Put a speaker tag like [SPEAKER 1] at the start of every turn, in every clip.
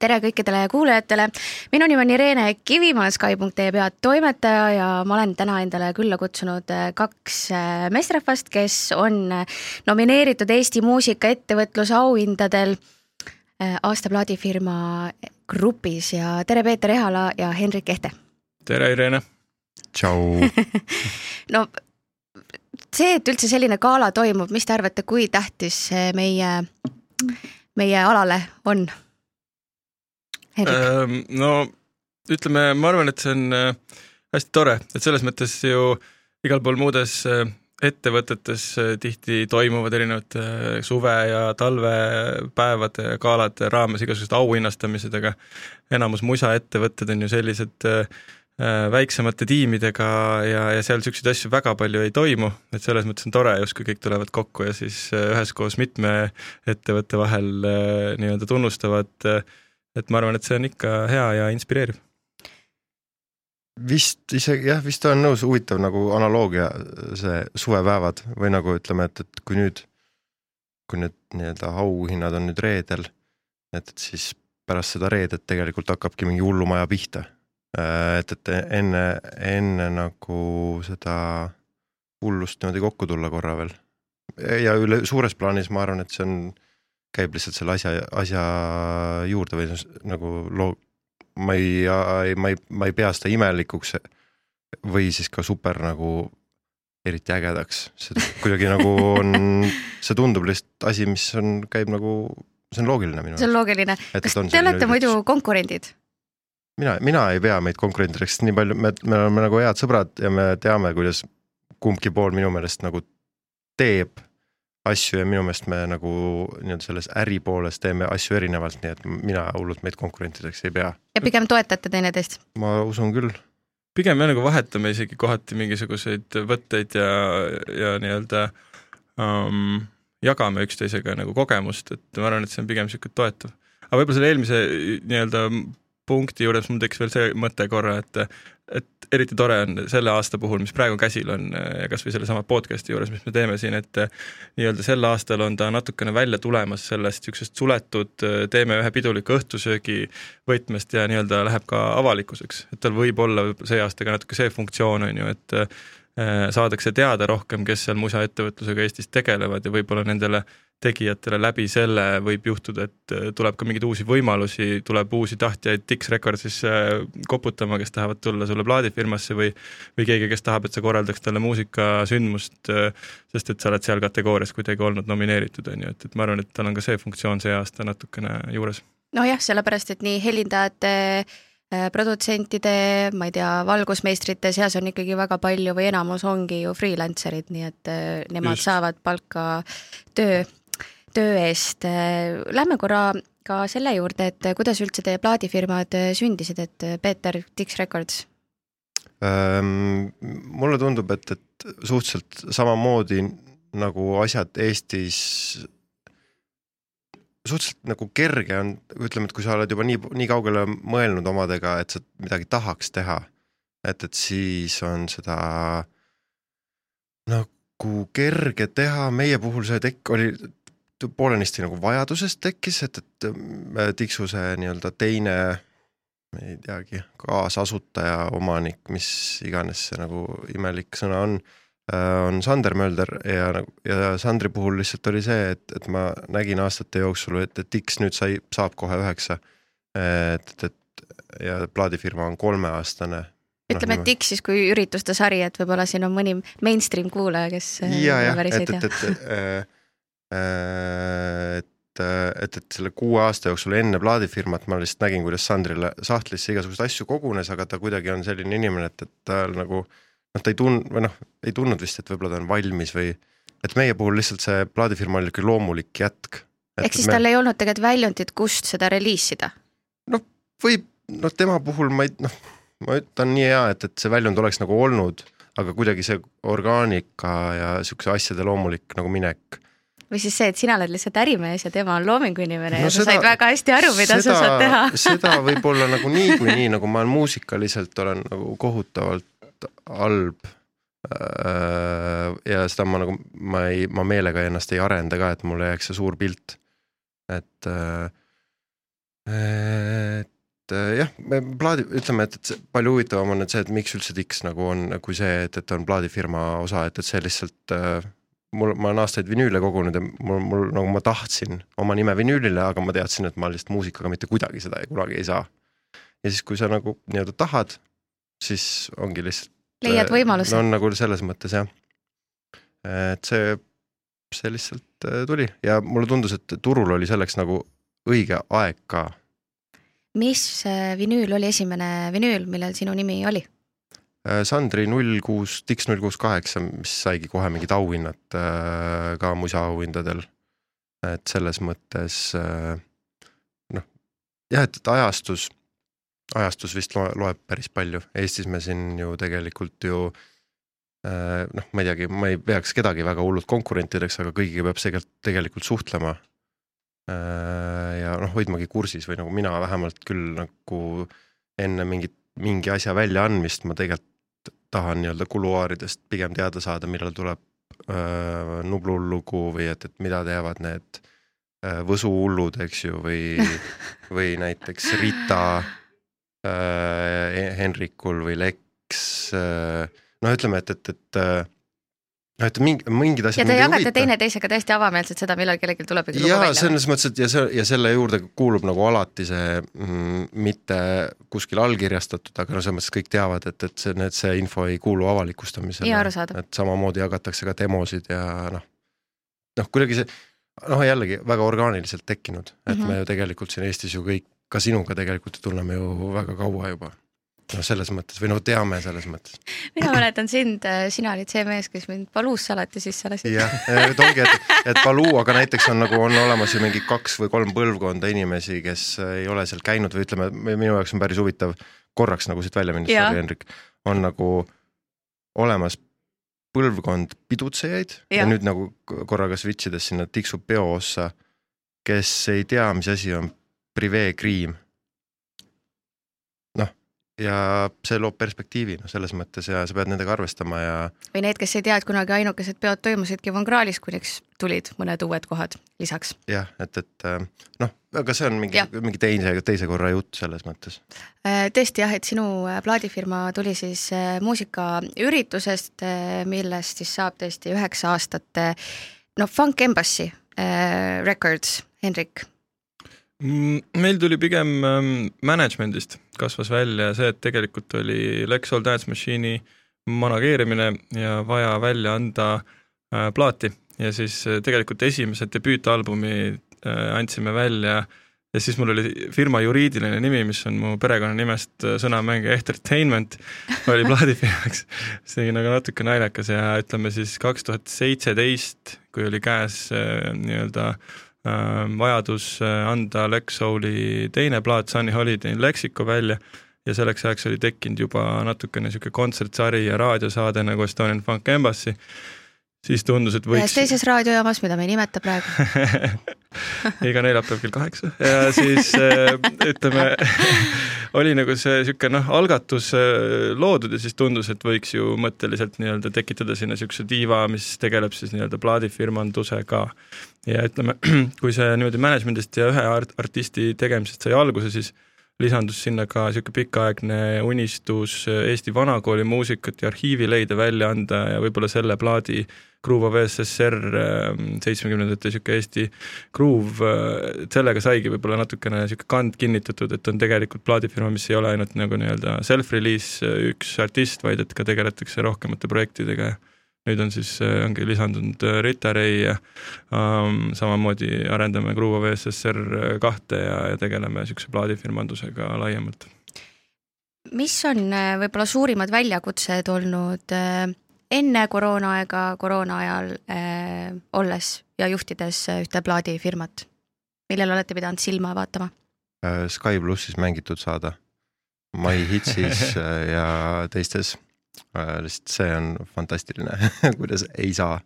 [SPEAKER 1] tere kõikidele kuulajatele. minu nimi on Irene Kivi, ma olen Sky.ee peatoimetaja ja ma olen täna endale külla kutsunud äh, kaks äh, meesterahvast, kes on nomineeritud Eesti muusikaettevõtluse auhindadel aasta plaadifirma grupis ja tere, Peeter Ehala ja Henrik Ehte.
[SPEAKER 2] tere, Irene.
[SPEAKER 3] tšau
[SPEAKER 1] no see, et üldse selline gala toimub, mis te arvate, kui tähtis see meie, meie alale on?
[SPEAKER 2] Ähm, no ütleme, ma arvan, et see on äh, hästi tore, et selles mõttes ju igal pool muudes äh, ettevõtetes äh, tihti toimuvad erinevate suve- ja talvepäevade ja galade raames igasugused auhinnastamised, aga enamus musaettevõtted on ju sellised äh, Äh, väiksemate tiimidega ja, ja seal niisuguseid asju väga palju ei toimu, et selles mõttes on tore, justkui kõik tulevad kokku ja siis äh, üheskoos mitme ettevõtte vahel äh, nii-öelda tunnustavad, et ma arvan, et see on ikka hea ja inspireeriv.
[SPEAKER 3] vist isegi jah, vist olen nõus, huvitav nagu analoogia, see suvepäevad või nagu ütleme, et, et kui nüüd, kui need nii-öelda auhinnad on nüüd reedel, et, et siis pärast seda reedet tegelikult hakkabki mingi hullumaja pihta Äh, et, et enne, enne nagu seda hullust niimoodi kokku tulla korra veel. ja üle suures plaanis ma arvan, et see on, käib lihtsalt selle asja, asja juurde või nagu loo-, ma ei, ma ei, ma ei pea seda imelikuks või siis ka super nagu eriti ägedaks, see kuidagi nagu on, see tundub lihtsalt asi, mis on, käib nagu, see on loogiline minu
[SPEAKER 1] arust. see on loogiline, kas te olete muidu konkurendid?
[SPEAKER 3] mina, mina ei pea meid konkurentideks, nii palju, me, me oleme nagu head sõbrad ja me teame, kuidas kumbki pool minu meelest nagu teeb asju ja minu meelest me nagu nii-öelda selles äri pooles teeme asju erinevalt, nii et mina hullult meid konkurentideks ei pea.
[SPEAKER 1] ja pigem toetate teineteist?
[SPEAKER 3] ma usun küll.
[SPEAKER 2] pigem me nagu vahetame isegi kohati mingisuguseid võtteid ja, ja nii-öelda um, jagame üksteisega nagu kogemust, et ma arvan, et see on pigem niisugune toetav. aga võib-olla selle eelmise nii-öelda punkti juures mul tekkis veel see mõte korra, et et eriti tore on selle aasta puhul, mis praegu käsil on ja kas või sellesama podcast'i juures, mis me teeme siin, et nii-öelda sel aastal on ta natukene välja tulemas sellest niisugusest suletud teeme ühe piduliku õhtusöögi võtmest ja nii-öelda läheb ka avalikkuseks, et tal võib olla see aasta ka natuke see funktsioon, on ju, et saadakse teada rohkem, kes seal musaettevõtlusega Eestis tegelevad ja võib-olla nendele tegijatele läbi selle võib juhtuda, et äh, tuleb ka mingeid uusi võimalusi, tuleb uusi tahtjaid Dix Recordsisse koputama, kes tahavad tulla sulle plaadifirmasse või või keegi, kes tahab, et sa korraldaks talle muusikasündmust, äh, sest et sa oled seal kategoorias kuidagi olnud nomineeritud, on ju, et, et ma arvan, et tal on ka see funktsioon see aasta natukene juures.
[SPEAKER 1] nojah, sellepärast et nii helindajate äh, produtsentide, ma ei tea, valgusmeistrite seas on ikkagi väga palju või enamus ongi ju freelancer'id, nii et nemad Just. saavad palka töö töö eest. Lähme korra ka selle juurde, et kuidas üldse teie plaadifirmad sündisid, et Peeter, Dix Records
[SPEAKER 3] ähm,? mulle tundub, et, et suhteliselt samamoodi nagu asjad Eestis suhteliselt nagu kerge on, ütleme, et kui sa oled juba nii, nii kaugele mõelnud omadega, et sa midagi tahaks teha, et, et siis on seda nagu kerge teha, meie puhul see tekk oli poolenisti nagu vajadusest tekkis, et, et äh, Tiksu see nii-öelda teine, ei teagi, kaasasutaja, omanik, mis iganes see nagu imelik sõna on, on Sander Mölder ja, nagu, ja Sandri puhul lihtsalt oli see, et, et ma nägin aastate jooksul, et, et Tiks nüüd sai, saab kohe üheksa. et, et ja plaadifirma on kolmeaastane.
[SPEAKER 1] Ütleme no,, et Tiks siis kui ürituste sari, et võib-olla siin on mõni mainstream kuulaja, kes
[SPEAKER 3] ja, jah, et, et, et äh, Äh, et, et, et selle kuue aasta jooksul enne plaadifirmat ma lihtsalt nägin, kuidas Sandrile sahtlisse igasuguseid asju kogunes, aga ta kuidagi on selline inimene, et, et tal nagu noh, ta ei tun- või noh, ei tundnud vist, et võib-olla ta on valmis või et meie puhul lihtsalt see plaadifirma oli niisugune loomulik jätk.
[SPEAKER 1] ehk siis me... tal ei olnud tegelikult väljundit, kust seda reliisida?
[SPEAKER 3] noh, võib, noh tema puhul ma ei noh, ma ütlen nii hea, et, et see väljund oleks nagu olnud, aga kuidagi see orgaanika ja niisuguse asjade loomulik nagu minek
[SPEAKER 1] või siis see, et sina oled lihtsalt ärimees ja tema on loomingu inimene no ja sa seda, said väga hästi aru, mida seda, sa saad teha
[SPEAKER 3] seda võib-olla nagu niikuinii, nagu ma muusikaliselt olen nagu kohutavalt halb. Äh, ja seda ma nagu, ma ei, ma meelega ennast ei arenda ka, et mulle jääks see suur pilt. et äh, et äh, jah, plaadi, ütleme, et, et palju huvitavam on, et see, et miks üldse Dix nagu on, kui see, et, et on plaadifirma osa, et, et see lihtsalt äh, mul, ma olen aastaid vinüüle kogunud ja mul, mul nagu ma tahtsin oma nime vinüülile, aga ma teadsin, et ma lihtsalt muusikaga mitte kuidagi seda kunagi ei saa. ja siis, kui sa nagu nii-öelda tahad, siis ongi lihtsalt.
[SPEAKER 1] leiad võimaluse.
[SPEAKER 3] on nagu selles mõttes jah. et see, see lihtsalt äh, tuli ja mulle tundus, et turul oli selleks nagu õige aeg ka.
[SPEAKER 1] mis äh, vinüül oli esimene vinüül, millel sinu nimi oli?
[SPEAKER 3] Äh, Sandri null kuus, Dix null kuus kaheksa, mis saigi kohe mingid auhinnad äh, ka musaauhindadel. et selles mõttes äh, noh, jah, et ajastus, ajastus vist loe, loeb päris palju, Eestis me siin ju tegelikult ju noh, ma ei teagi, ma ei peaks kedagi väga hullult konkurentideks, aga kõigiga peab tegelikult, tegelikult suhtlema. ja noh, hoidmagi kursis või nagu mina vähemalt küll nagu enne mingit mingi asja väljaandmist ma tegelikult tahan nii-öelda kuluaaridest pigem teada saada, millal tuleb äh, Nublu lugu või et, et mida teevad need äh, võsuhullud, eks ju, või või näiteks Rita äh, Henrikul või Lex äh,. noh, ütleme, et, et, et äh, noh, et mingi, mingid asjad.
[SPEAKER 1] ja te jagate teineteisega täiesti avameelselt seda, millal kellelgi tuleb
[SPEAKER 3] ikka lugu välja. selles mõttes, et ja see ja selle juurde kuulub nagu alati see mm, mitte kuskil allkirjastatud, aga no selles mõttes kõik teavad, et, et see, need, see info ei kuulu avalikustamisele. et samamoodi jagatakse ka demosid ja noh, noh, kuidagi see noh, jällegi väga orgaaniliselt tekkinud, et mm -hmm. me ju tegelikult siin Eestis ju kõik, ka sinuga tegelikult tunneme ju väga kaua juba noh, selles mõttes või no teame selles mõttes.
[SPEAKER 1] mina mäletan sind, äh, sina olid see mees, kes mind Paluusse alati sisse lasi.
[SPEAKER 3] jah, et ongi, et, et Paluu, aga näiteks on nagu on olemas ju mingi kaks või kolm põlvkonda inimesi, kes ei ole seal käinud või ütleme, minu jaoks on päris huvitav korraks nagu siit välja minna, sorry Hendrik, on nagu olemas põlvkond pidutsejaid ja. ja nüüd nagu korraga switch ides sinna tiksub peo ossa, kes ei tea, mis asi on privee kriim ja see loob perspektiivi noh, selles mõttes ja sa pead nendega arvestama ja.
[SPEAKER 1] või need, kes ei tea, et kunagi ainukesed peod toimusidki Von Krahlis, kuniks tulid mõned uued kohad lisaks.
[SPEAKER 3] jah, et, et äh, noh, aga see on mingi, mingi teise, teise korra jutt selles mõttes.
[SPEAKER 1] Äh, tõesti jah, et sinu äh, plaadifirma tuli siis muusikaüritusest, millest siis saab tõesti üheksa aastat no Funk Embassy Records, Hendrik
[SPEAKER 2] meil tuli pigem ähm, management'ist kasvas välja see, et tegelikult oli Lexol Dance Machine'i manageerimine ja vaja välja anda äh, plaati ja siis äh, tegelikult esimese debüütalbumi äh, andsime välja ja siis mul oli firma juriidiline nimi, mis on mu perekonnanimest sõnamäng Entertainment, oli plaadifirmaks. see oli nagu natuke naljakas ja ütleme siis kaks tuhat seitseteist, kui oli käes nii-öelda äh, vajadus äh, anda Lex Souli teine plaat, Sunny Holiday in Lexico välja. Ja selleks ajaks oli tekkinud juba natukene niisugune kontsertsari ja raadiosaade nagu Estonian Funk Embassy, siis tundus, et võiks
[SPEAKER 1] ühes teises raadiojaamas, mida me ei nimeta praegu.
[SPEAKER 2] Iga neljapäev kell kaheksa. Ja siis äh, ütleme oli nagu see niisugune noh, algatus äh, loodud ja siis tundus, et võiks ju mõtteliselt nii-öelda tekitada sinna niisuguse tiiva, mis tegeleb siis nii-öelda plaadifirmandusega. Ja ütleme, kui see niimoodi management'ist ja ühe art-, artisti tegemisest sai alguse, siis lisandus sinna ka niisugune pikaaegne unistus Eesti vanakooli muusikat ja arhiivi leida, välja anda ja võib-olla selle plaadi Groove of SSR ähm, seitsmekümnendate niisugune Eesti groove, äh, sellega saigi võib-olla natukene niisugune kand kinnitatud, et on tegelikult plaadifirma, mis ei ole ainult nagu nii-öelda self-release äh, üks artist, vaid et ka tegeletakse rohkemate projektidega ja nüüd on siis, äh, ongi lisandunud Ritarei ja um, samamoodi arendame Groove of SSR kahte ja, ja tegeleme niisuguse plaadifirmandusega laiemalt.
[SPEAKER 1] Mis on võib-olla suurimad väljakutsed olnud äh, enne koroonaaega, koroona ajal äh, olles ja juhtides ühte plaadifirmat, millele olete pidanud silma vaatama?
[SPEAKER 3] Äh,? Sky plussis mängitud saada, My Hitsis äh, ja teistes. äh,, lihtsalt see on fantastiline kuidas ei saa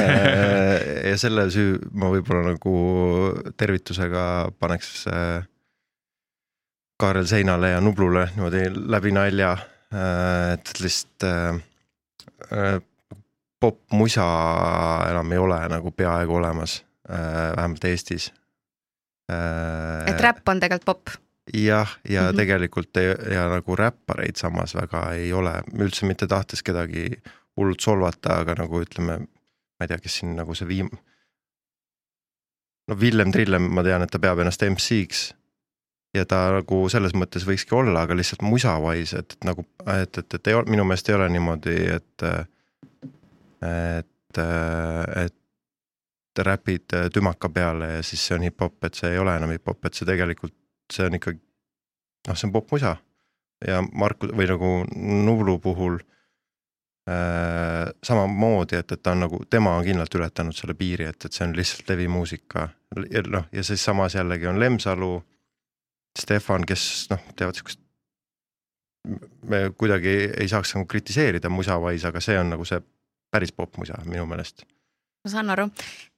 [SPEAKER 3] äh, ja selle süü ma võib-olla nagu tervitusega paneks äh, Kaarel Seinale ja Nublule niimoodi läbi nalja, et lihtsalt Äh, popmusa enam ei ole nagu peaaegu olemas, äh, vähemalt Eestis.
[SPEAKER 1] Äh, et räpp on tegelikult pop?
[SPEAKER 3] Jah, ja mm. -hmm. tegelikult ei, ja nagu räppareid samas väga ei ole, üldse mitte tahtes kedagi hullult solvata, aga nagu ütleme, ma ei tea, kes siin nagu see viim-, no Villem Trillem, ma tean, et ta peab ennast MC-ks ja ta nagu selles mõttes võikski olla, aga lihtsalt musa-wise, et, et nagu, et, et, et ei ole, minu meelest ei ole niimoodi, et et, et räpid tümaka peale ja siis see on hip-hop, et see ei ole enam hip-hop, et see tegelikult, see on ikkagi noh, see on popmusa. ja Marku või nagu Nublu puhul äh, samamoodi, et, et ta on nagu, tema on kindlalt ületanud selle piiri, et, et see on lihtsalt levimuusika. noh, ja siis samas jällegi on Lemsalu, Stefan, kes noh, teevad siukest me kuidagi ei, saaks nagu kritiseerida musa-wise, aga see on nagu see päris popmusa minu meelest
[SPEAKER 1] ma saan aru,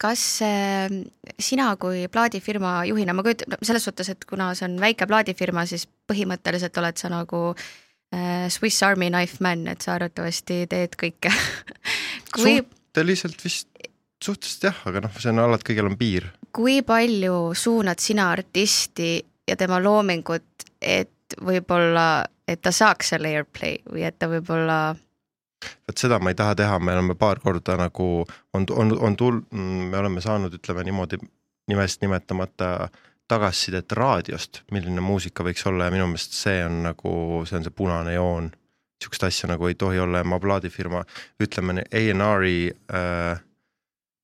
[SPEAKER 1] kas äh, sina kui plaadifirma juhina, ma kujutan, selles suhtes, et kuna see on väike plaadifirma, siis põhimõtteliselt oled sa nagu äh, Swiss Army knife man, et sa arvatavasti teed kõike kui,
[SPEAKER 3] suhteliselt vist, suhteliselt jah, aga noh, see on alati, kõigil on piir.
[SPEAKER 1] kui palju suunad sina artisti ja tema loomingut, et võib-olla, et ta saaks selle airplay või et ta võib-olla
[SPEAKER 3] vot seda ma ei taha teha, me oleme paar korda nagu on, on, on tul-, me oleme saanud, ütleme niimoodi nimest nimetamata tagasisidet raadiost, milline muusika võiks olla ja minu meelest see on nagu, see on see punane joon. Sihukest asja nagu ei tohi olla ja ma plaadifirma, ütleme A&R-i äh,,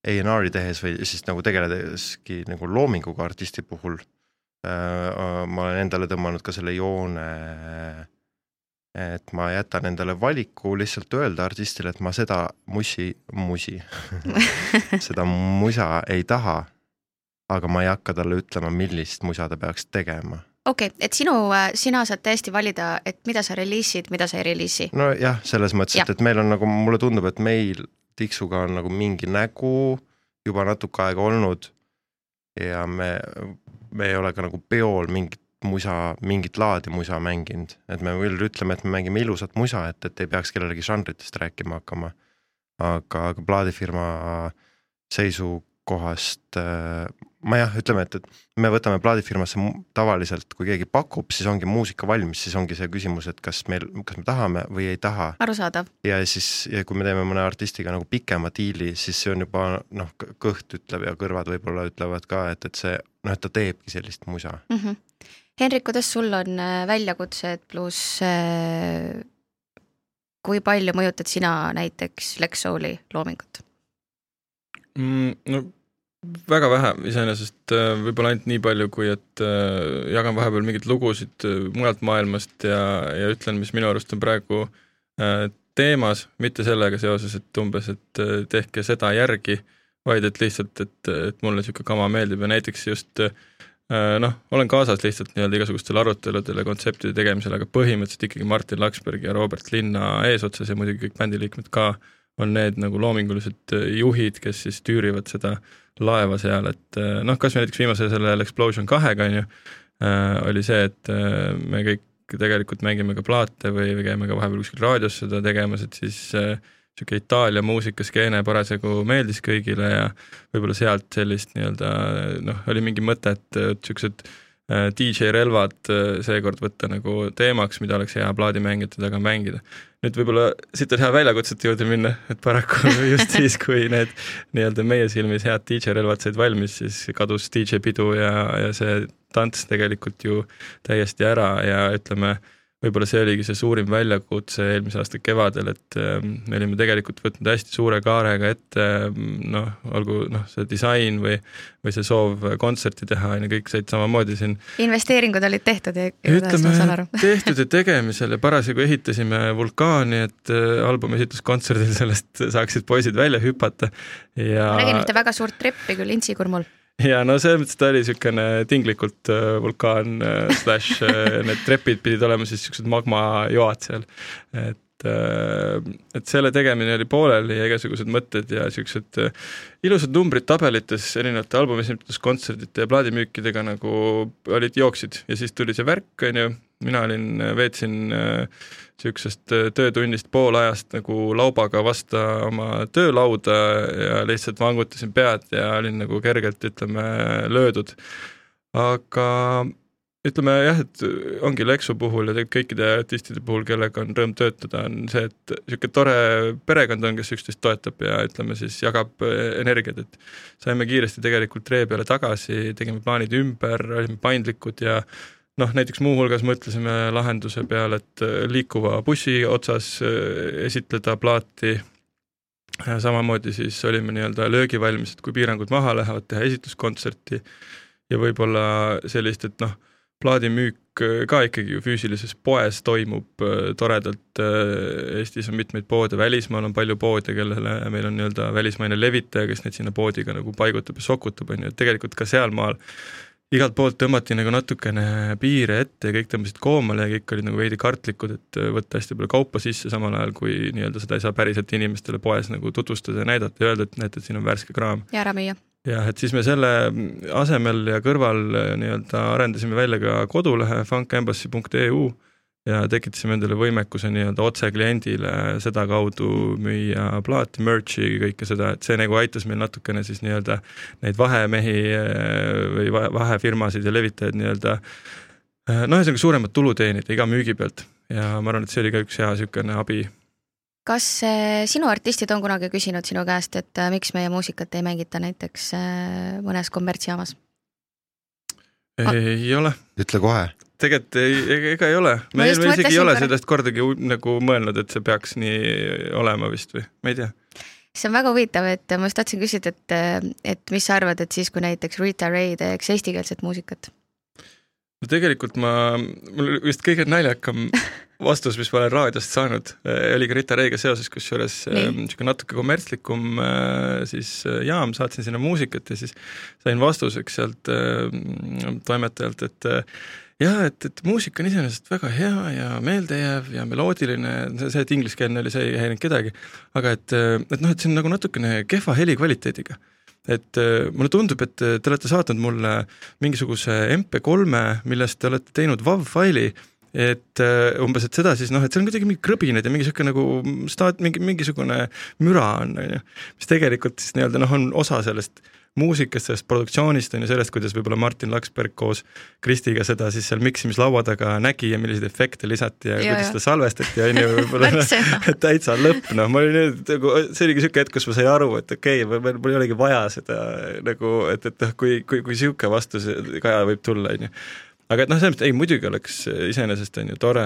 [SPEAKER 3] A&R-i tehes või siis nagu tegeledeski nagu loominguga artisti puhul äh,. ma olen endale tõmmanud ka selle joone äh, et ma jätan endale valiku lihtsalt öelda artistile, et ma seda mussi, musi seda musa ei taha. aga ma ei hakka talle ütlema, millist musa ta peaks tegema.
[SPEAKER 1] okei okay,, et sinu, sina saad täiesti valida, et mida sa reliisid, mida sa ei reliisi.
[SPEAKER 3] nojah, selles mõttes, et, et meil on nagu, mulle tundub, et meil Tiksuga on nagu mingi nägu juba natuke aega olnud. ja me, me ei ole ka nagu peol mingit musa, mingit laadi musa mänginud, et me küll ütleme, et me mängime ilusat musa, et, et ei peaks kellelegi žanritest rääkima hakkama. aga, aga plaadifirma seisukohast äh, ma jah, ütleme, et, et me võtame plaadifirmasse tavaliselt, kui keegi pakub, siis ongi muusika valmis, siis ongi see küsimus, et kas meil, kas me tahame või ei taha.
[SPEAKER 1] arusaadav.
[SPEAKER 3] ja siis, kui me teeme mõne artistiga nagu pikema diili, siis see on juba noh, kõht ütleb ja kõrvad võib-olla ütlevad ka, et, et see noh, et ta teebki sellist musa
[SPEAKER 1] mm. -hmm. Henrik, kuidas sul on väljakutsed pluss äh, kui palju mõjutad sina näiteks Lex Souli loomingut
[SPEAKER 2] mm,? no väga vähe iseenesest, võib-olla ainult nii palju, kui et äh, jagan vahepeal mingeid lugusid mujalt maailmast ja, ja ütlen, mis minu arust on praegu äh, teemas, mitte sellega seoses, et umbes, et tehke seda järgi, vaid et lihtsalt, et, et mulle niisugune kama meeldib ja näiteks just noh, olen kaasas lihtsalt nii-öelda igasugustele aruteludele, kontseptide tegemisel, aga põhimõtteliselt ikkagi Martin Laksberg ja Robert Linna eesotsas ja muidugi kõik bändiliikmed ka on need nagu loomingulised juhid, kes siis tüürivad seda laeva seal, et noh, kas või näiteks viimase sellel Explosion kahega on ju, oli see, et me kõik tegelikult mängime ka plaate või, või käime ka vahepeal kuskil raadios seda tegemas, et siis niisugune Itaalia muusikaskeene parasjagu meeldis kõigile ja võib-olla sealt sellist nii-öelda noh, oli mingi mõte, et niisugused DJ relvad seekord võtta nagu teemaks, mida oleks hea plaadimängijate taga mängida. nüüd võib-olla siit on hea väljakutsete juurde minna, et paraku just siis, kui need nii-öelda meie silmis head DJ relvad said valmis, siis kadus DJ pidu ja, ja see tants tegelikult ju täiesti ära ja ütleme, võib-olla see oligi see suurim väljakutse eelmise aasta kevadel, et me olime tegelikult võtnud hästi suure kaarega ette noh, olgu noh, see disain või, või see soov kontserti teha, on ju, kõik said samamoodi siin.
[SPEAKER 1] Investeeringud olid tehtud ja
[SPEAKER 2] ütleme, tehtud ja tegemisel ja parasjagu ehitasime vulkaani, et albumi esitluskontserdil sellest saaksid poisid välja hüpata. Ja
[SPEAKER 1] ma nägin ühte väga suurt treppi küll Intsikurmul
[SPEAKER 2] ja no selles mõttes ta oli niisugune tinglikult äh, vulkaan äh, slaš äh, need trepid pidid olema siis niisugused magmajoad seal, et äh, et selle tegemine oli pooleli ja igasugused mõtted ja niisugused äh, ilusad numbrid tabelites erinevate albumi esinduskontserdite ja plaadimüükidega nagu olid, jooksid. Ja siis tuli see värk, on ju, mina olin, veetsin niisugusest äh, töötunnist pool ajast nagu laubaga vasta oma töölauda ja lihtsalt vangutasin pead ja olin nagu kergelt, ütleme, löödud. aga ütleme jah, et ongi Lexo puhul ja tegelikult kõikide artistide puhul, kellega on rõõm töötada, on see, et niisugune tore perekond on, kes üksteist toetab ja ütleme siis jagab äh, energiat, et saime kiiresti tegelikult ree peale tagasi, tegime plaanid ümber, olime paindlikud ja noh, näiteks muuhulgas mõtlesime lahenduse peale, et äh, liikuva bussi otsas äh, esitleda plaati, samamoodi siis olime nii-öelda löögivalmis, et kui piirangud maha lähevad, teha esitluskontserti ja võib-olla sellist, et noh, plaadimüük äh, ka ikkagi ju füüsilises poes toimub toredalt, Eestis on mitmeid poode, välismaal on palju poode, kellele meil on nii-öelda välismaine levitaja, kes neid sinna poodi ka nagu paigutab ja sokutab, on ju, et tegelikult ka sealmaal igalt poolt tõmmati nagu natukene piire ette ja kõik tõmbasid koomale ja kõik olid nagu veidi kartlikud, et võtta hästi palju kaupa sisse, samal ajal kui nii-öelda seda ei saa päriselt inimestele poes nagu tutvustada ja näidata ja öelda, et näete, et siin on värske kraam.
[SPEAKER 1] ja ära müüa
[SPEAKER 2] jah, et siis me selle asemel ja kõrval äh, nii-öelda arendasime välja ka kodulehe funkembassy.eu ja tekitasime endale võimekuse nii-öelda otse kliendile sedakaudu müüa plaati, merch'i, kõike seda, et see nagu aitas meil natukene siis nii-öelda neid vahemehi äh, või vahefirmasid ja levitajaid nii-öelda äh, noh, ühesõnaga suuremat tulu teenida iga müügi pealt. Ja ma arvan, et see oli ka üks hea niisugune abi.
[SPEAKER 1] Kas äh, sinu artistid on kunagi küsinud sinu käest, et miks meie muusikat ei mängita näiteks mõnes kommertsjaamas?
[SPEAKER 2] Ei ole.
[SPEAKER 3] ütle kohe.
[SPEAKER 2] tegelikult ei, ega ei ole. me, isegi ei ole sellest kordagi nagu mõelnud, et see peaks nii olema vist või, ma ei tea
[SPEAKER 1] see on väga huvitav, et ma just tahtsin küsida, et, et mis sa arvad, et siis, kui näiteks Rita Ray teeks eestikeelset muusikat?
[SPEAKER 2] no tegelikult ma, mul vist kõige naljakam vastus, mis ma olen raadiost saanud, eh, oli ka Rita Reiga seoses, kusjuures eh, niisugune natuke kommertslikum eh, siis jaam, saatsin sinna muusikat ja siis sain vastuseks sealt toimetajalt, et jah, et, et muusika on iseenesest väga hea ja meeldejääv ja meloodiline, see, et ingliskeelne oli, see ei häirinud kedagi, aga et, et noh, et see on nagu natukene kehva helikvaliteediga. Et mulle tundub, et te olete saatnud mulle mingisuguse MP3-e, millest te olete teinud WAV-faili et äh, umbes, et seda siis noh, et seal on kuidagi mingi krõbinad ja mingi sihuke nagu staat-, mingi, mingisugune müra on, on ju. mis tegelikult siis nii-öelda noh, on osa sellest muusikast, sellest produktsioonist on ju, sellest, kuidas võib-olla Martin Laksberg koos Kristiga seda siis seal miksimislaua taga nägi ja milliseid efekte lisati ja, ja kuidas seda salvestati on ju, võib-olla täitsa lõpp, noh, ma olin nagu, see oligi niisugune hetk, kus ma sain aru, et okei okay,, mul ei olegi vaja seda nagu, et, et noh, kui, kui, kui niisugune vastus Kaja võib tulla, on ju aga et noh, selles mõttes ei, muidugi oleks iseenesest on ju tore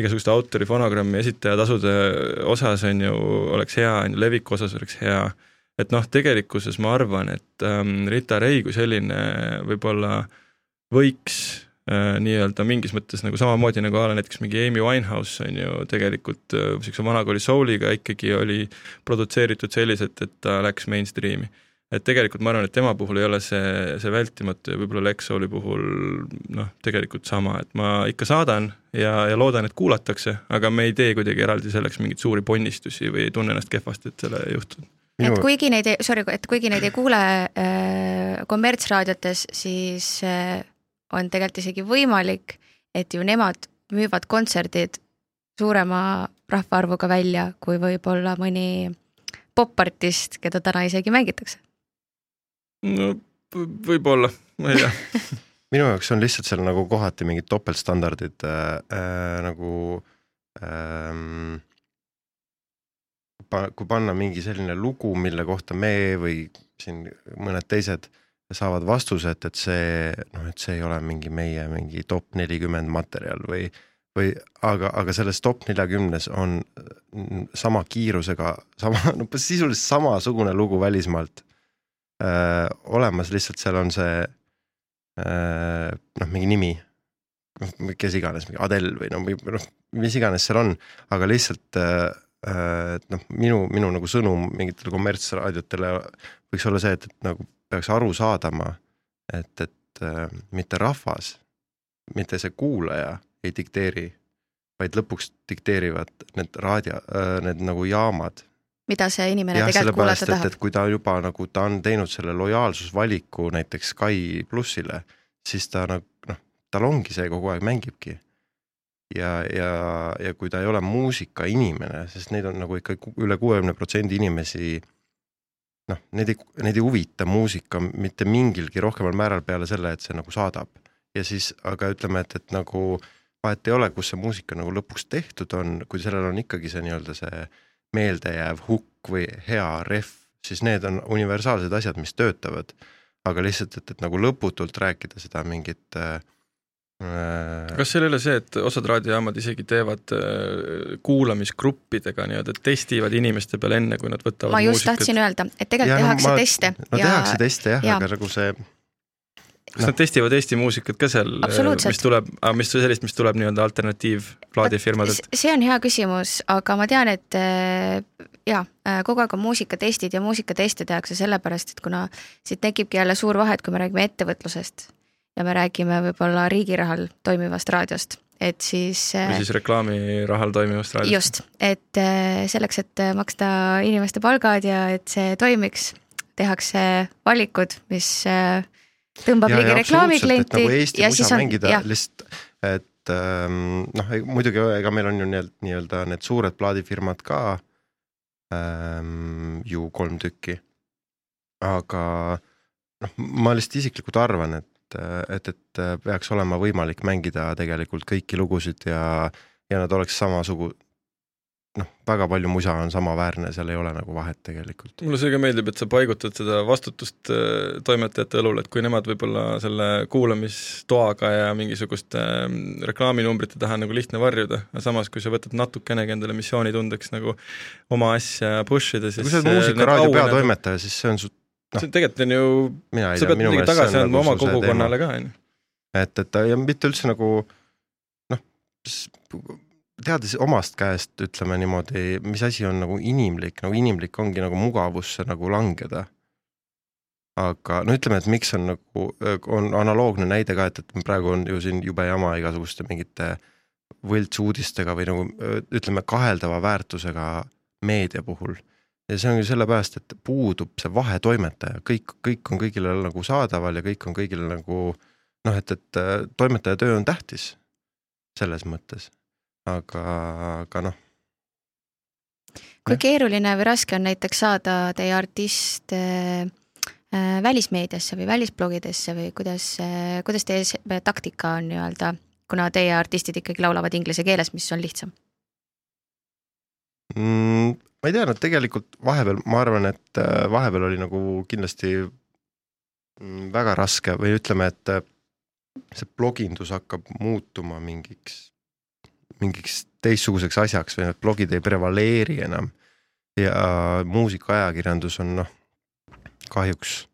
[SPEAKER 2] igasuguste autori, fonogrammi esitaja tasude osas on ju, oleks hea, on ju, leviku osas oleks hea, et noh, tegelikkuses ma arvan, et ähm, Rita Ray kui selline võib-olla võiks äh, nii-öelda mingis mõttes nagu samamoodi nagu a la näiteks mingi Amy Winehouse on ju tegelikult niisuguse äh, vanakooli soul'iga ikkagi oli produtseeritud selliselt, et ta läks mainstream'i et tegelikult ma arvan, et tema puhul ei ole see, see vältimatu ja võib-olla Lexoli puhul noh, tegelikult sama, et ma ikka saadan ja, ja loodan, et kuulatakse, aga me ei tee kuidagi eraldi selleks mingeid suuri ponnistusi või ei tunne ennast kehvasti, et selle ei juhtunud.
[SPEAKER 1] Et kuigi neid, sorry, et kuigi neid ei kuule äh, kommertsraadiotes, siis äh, on tegelikult isegi võimalik, et ju nemad müüvad kontserdid suurema rahvaarvuga välja kui võib-olla mõni popartist, keda täna isegi mängitakse
[SPEAKER 2] no võib-olla, ma ei tea.
[SPEAKER 3] Minu jaoks on lihtsalt seal nagu kohati mingid topeltstandardid äh, äh, nagu ähm, kui panna mingi selline lugu, mille kohta me või siin mõned teised saavad vastuse, et, et see noh, et see ei ole mingi meie mingi top nelikümmend materjal või, või aga, aga selles top neljakümnes on sama kiirusega sama, no sisuliselt samasugune lugu välismaalt äh, olemas, lihtsalt seal on see äh, noh, mingi nimi, noh kes iganes, mingi Adele või noh, noh mis iganes seal on, aga lihtsalt äh, äh, et noh, minu, minu nagu sõnum mingitele kommertsraadiotele võiks olla see, et, et nagu peaks aru saadama, et, et äh, mitte rahvas, mitte see kuulaja ei dikteeri, vaid lõpuks dikteerivad need raadio, äh, need nagu jaamad
[SPEAKER 1] mida see inimene ja, tegelikult kuulata tahab.
[SPEAKER 3] et kui ta juba nagu, ta on teinud selle lojaalsusvaliku näiteks Sky plussile, siis ta nagu noh, tal ongi see kogu aeg mängibki. ja, ja, ja kui ta ei ole muusikainimene, sest neid on nagu ikka üle kuuekümne protsendi inimesi noh, neid ei, neid ei huvita muusika mitte mingilgi rohkemal määral peale selle, et see nagu saadab. ja siis, aga ütleme, et, et nagu vahet ei ole, kus see muusika nagu lõpuks tehtud on, kui sellel on ikkagi see nii-öelda see meeldejääv hukk või hea ref, siis need on universaalsed asjad, mis töötavad. aga lihtsalt, et, et nagu lõputult rääkida seda mingit äh,
[SPEAKER 2] kas seal ei ole see, et osad raadiojaamad isegi teevad äh, kuulamisgruppidega nii-öelda, testivad inimeste peal enne, kui nad võtavad
[SPEAKER 1] ma just
[SPEAKER 2] muusikat.
[SPEAKER 1] tahtsin öelda, et tegelikult ja, tehakse ma, teste.
[SPEAKER 3] no ja... tehakse teste jah ja., aga nagu see
[SPEAKER 2] kas no. nad testivad Eesti muusikat ka seal, mis tuleb, mis sellist, mis tuleb nii-öelda alternatiivplaadifirmadelt?
[SPEAKER 1] see on hea küsimus, aga ma tean, et äh, jaa, äh, kogu aeg on muusikatestid ja muusikateste tehakse sellepärast, et kuna siit tekibki jälle suur vahe, et kui me räägime ettevõtlusest ja me räägime võib-olla riigi rahal toimivast raadiost, et siis
[SPEAKER 2] või äh, siis reklaamirahal toimivast raadiost.
[SPEAKER 1] just, et selleks, et maksta inimeste palgad ja et see toimiks, tehakse valikud, mis tõmbab ligi reklaamiklienti
[SPEAKER 3] nagu Eesti ja siis on, mängida lihtsalt, et ähm, noh, muidugi ega meil on ju nii-öelda need suured plaadifirmad ka ähm, ju kolm tükki. aga noh, ma lihtsalt isiklikult arvan, et, et, et peaks olema võimalik mängida tegelikult kõiki lugusid ja, ja nad oleks samasugu-, noh, väga palju musa on samaväärne, seal ei ole nagu vahet tegelikult.
[SPEAKER 2] mulle see ka meeldib, et sa paigutad seda vastutust äh, toimetajate õlul, et kui nemad võib-olla selle kuulamistoaga ja mingisuguste ähm, reklaaminumbrite taha nagu lihtne varjuda, aga samas, kui sa võtad natukenegi endale missioonitundeks nagu oma asja push ida, siis
[SPEAKER 3] kui sa oled äh, muusikaraadio peatoimetaja, siis see on su
[SPEAKER 2] noh, see tegelikult on ju, sa pead midagi tagasi andma nagu oma kogukonnale ka, on ju.
[SPEAKER 3] et, et ja mitte üldse nagu noh, teades omast käest, ütleme niimoodi, mis asi on nagu inimlik, nagu inimlik ongi nagu mugavusse nagu langeda. aga no ütleme, et miks on nagu, on analoogne näide ka, et, et praegu on ju siin jube jama igasuguste mingite võltsuudistega või nagu ütleme, kaheldava väärtusega meedia puhul. ja see on ju sellepärast, et puudub see vahetoimetaja, kõik, kõik on kõigile nagu saadaval ja kõik on kõigile nagu noh, et, et toimetaja töö on tähtis selles mõttes aga, aga noh.
[SPEAKER 1] kui keeruline või raske on näiteks saada teie artist äh, äh, välismeediasse või välisblogidesse või kuidas äh,, kuidas teie taktika on nii-öelda, kuna teie artistid ikkagi laulavad inglise keeles, mis on lihtsam
[SPEAKER 3] mm,? ma ei tea, no tegelikult vahepeal ma arvan, et vahepeal oli nagu kindlasti mm, väga raske või ütleme, et see blogindus hakkab muutuma mingiks mingiks teistsuguseks asjaks või need blogid ei prevaleeri enam. ja muusikaajakirjandus on noh, kahjuks,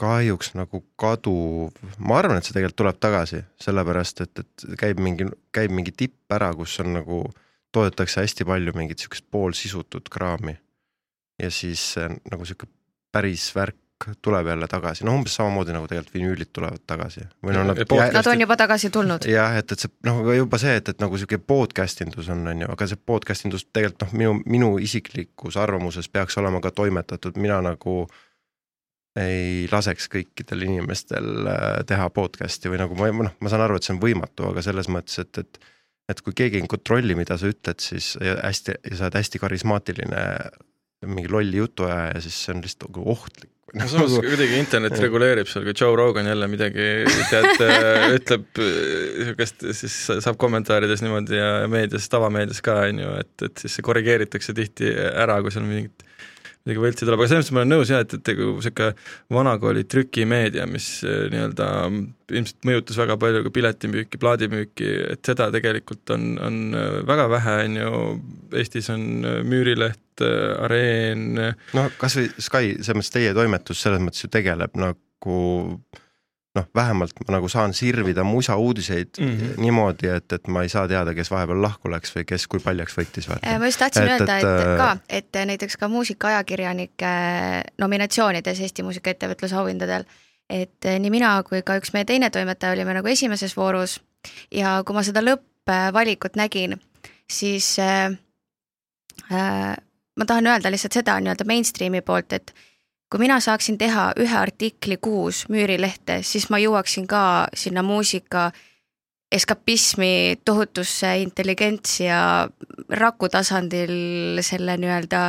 [SPEAKER 3] kahjuks nagu kaduv, ma arvan, et see tegelikult tuleb tagasi, sellepärast et, et käib mingi, käib mingi tipp ära, kus on nagu, toodetakse hästi palju mingit sihukest poolsisutut kraami. ja siis nagu sihuke päris värk tuleb jälle tagasi, noh umbes samamoodi nagu tegelikult vinüülid tulevad tagasi. või no
[SPEAKER 1] nad podcast... Nad on juba tagasi tulnud.
[SPEAKER 3] jah, et, et see noh, juba see, et, et nagu sihuke podcast indus on, on ju, aga see podcast indus tegelikult noh, minu, minu isiklikus arvamuses peaks olema ka toimetatud, mina nagu ei laseks kõikidel inimestel äh, teha podcast'i või nagu ma, noh, ma saan aru, et see on võimatu, aga selles mõttes, et, et et kui keegi ei kontrolli, mida sa ütled, siis ja hästi sa oled hästi karismaatiline mingi lolli jutuajaja, siis see on lihtsalt nagu ohtlik.
[SPEAKER 2] No samas kuidagi internet reguleerib seal, kui Joe Rogan jälle midagi tead ütleb niisugust, siis saab kommentaarides niimoodi ja meedias, tavameedias ka on ju, et, et siis see korrigeeritakse tihti ära, kui seal mingit midagi võltsi tuleb, aga selles mõttes ma olen nõus jah, et, et nagu niisugune vanakooli trükimeedia, mis äh, nii-öelda ilmselt mõjutas väga palju ka piletimüüki, plaadimüüki, et seda tegelikult on, on väga vähe, on ju, Eestis on Müürileht, Areen.
[SPEAKER 3] noh, kas või Sky, selles mõttes teie toimetus selles mõttes ju tegeleb nagu noh, vähemalt ma nagu saan sirvida musauudiseid mm -hmm. niimoodi, et, et ma ei saa teada, kes vahepeal lahku läks või kes kui paljaks võttis.
[SPEAKER 1] Äh, ma just tahtsin et, öelda, et, äh, ka, et näiteks ka muusikaajakirjanike nominatsioonides Eesti muusikaettevõtluse auhindadel, et nii mina kui ka üks meie teine toimetaja olime nagu esimeses voorus ja kui ma seda lõppvalikut nägin, siis äh, äh, ma tahan öelda lihtsalt seda nii-öelda mainstream'i poolt, et kui mina saaksin teha ühe artikli kuus Müürilehte, siis ma jõuaksin ka sinna muusika eskapismi tohutusse intelligentsi ja raku tasandil selle nii-öelda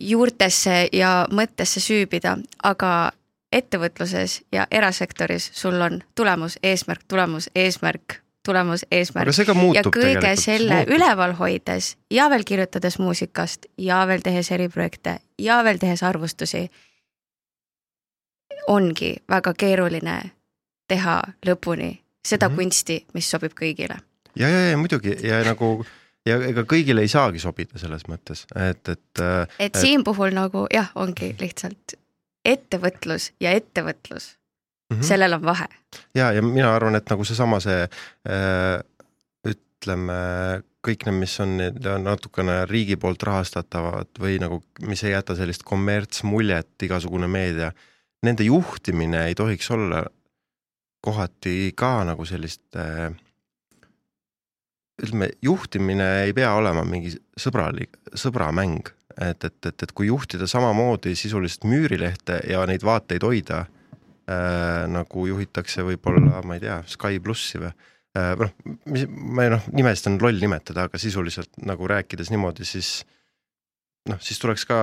[SPEAKER 1] juurtesse ja mõttesse süübida, aga ettevõtluses ja erasektoris sul on tulemus, eesmärk, tulemus, eesmärk, tulemus, eesmärk. ja kõige selle muutub. üleval hoides ja veel kirjutades muusikast ja veel tehes eriprojekte ja veel tehes arvustusi, ongi väga keeruline teha lõpuni seda mm -hmm. kunsti, mis sobib kõigile.
[SPEAKER 3] ja, ja, ja muidugi ja nagu ja ega kõigile ei saagi sobida selles mõttes, et, et.
[SPEAKER 1] et, et siin puhul nagu jah, ongi lihtsalt ettevõtlus ja ettevõtlus mm, -hmm. sellel on vahe.
[SPEAKER 3] ja, ja mina arvan, et nagu seesama see äh, ütleme, kõik need, mis on natukene riigi poolt rahastatavad või nagu, mis ei jäta sellist kommertsmuljet, igasugune meedia, nende juhtimine ei tohiks olla kohati ka nagu sellist äh, ütleme, juhtimine ei pea olema mingi sõbralik, sõbramäng, et, et, et, et kui juhtida samamoodi sisuliselt müürilehte ja neid vaateid hoida äh,, nagu juhitakse võib-olla, ma ei tea, Sky plussi või? Äh,, noh, mis, ma noh, nimesid on loll nimetada, aga sisuliselt nagu rääkides niimoodi, siis noh, siis tuleks ka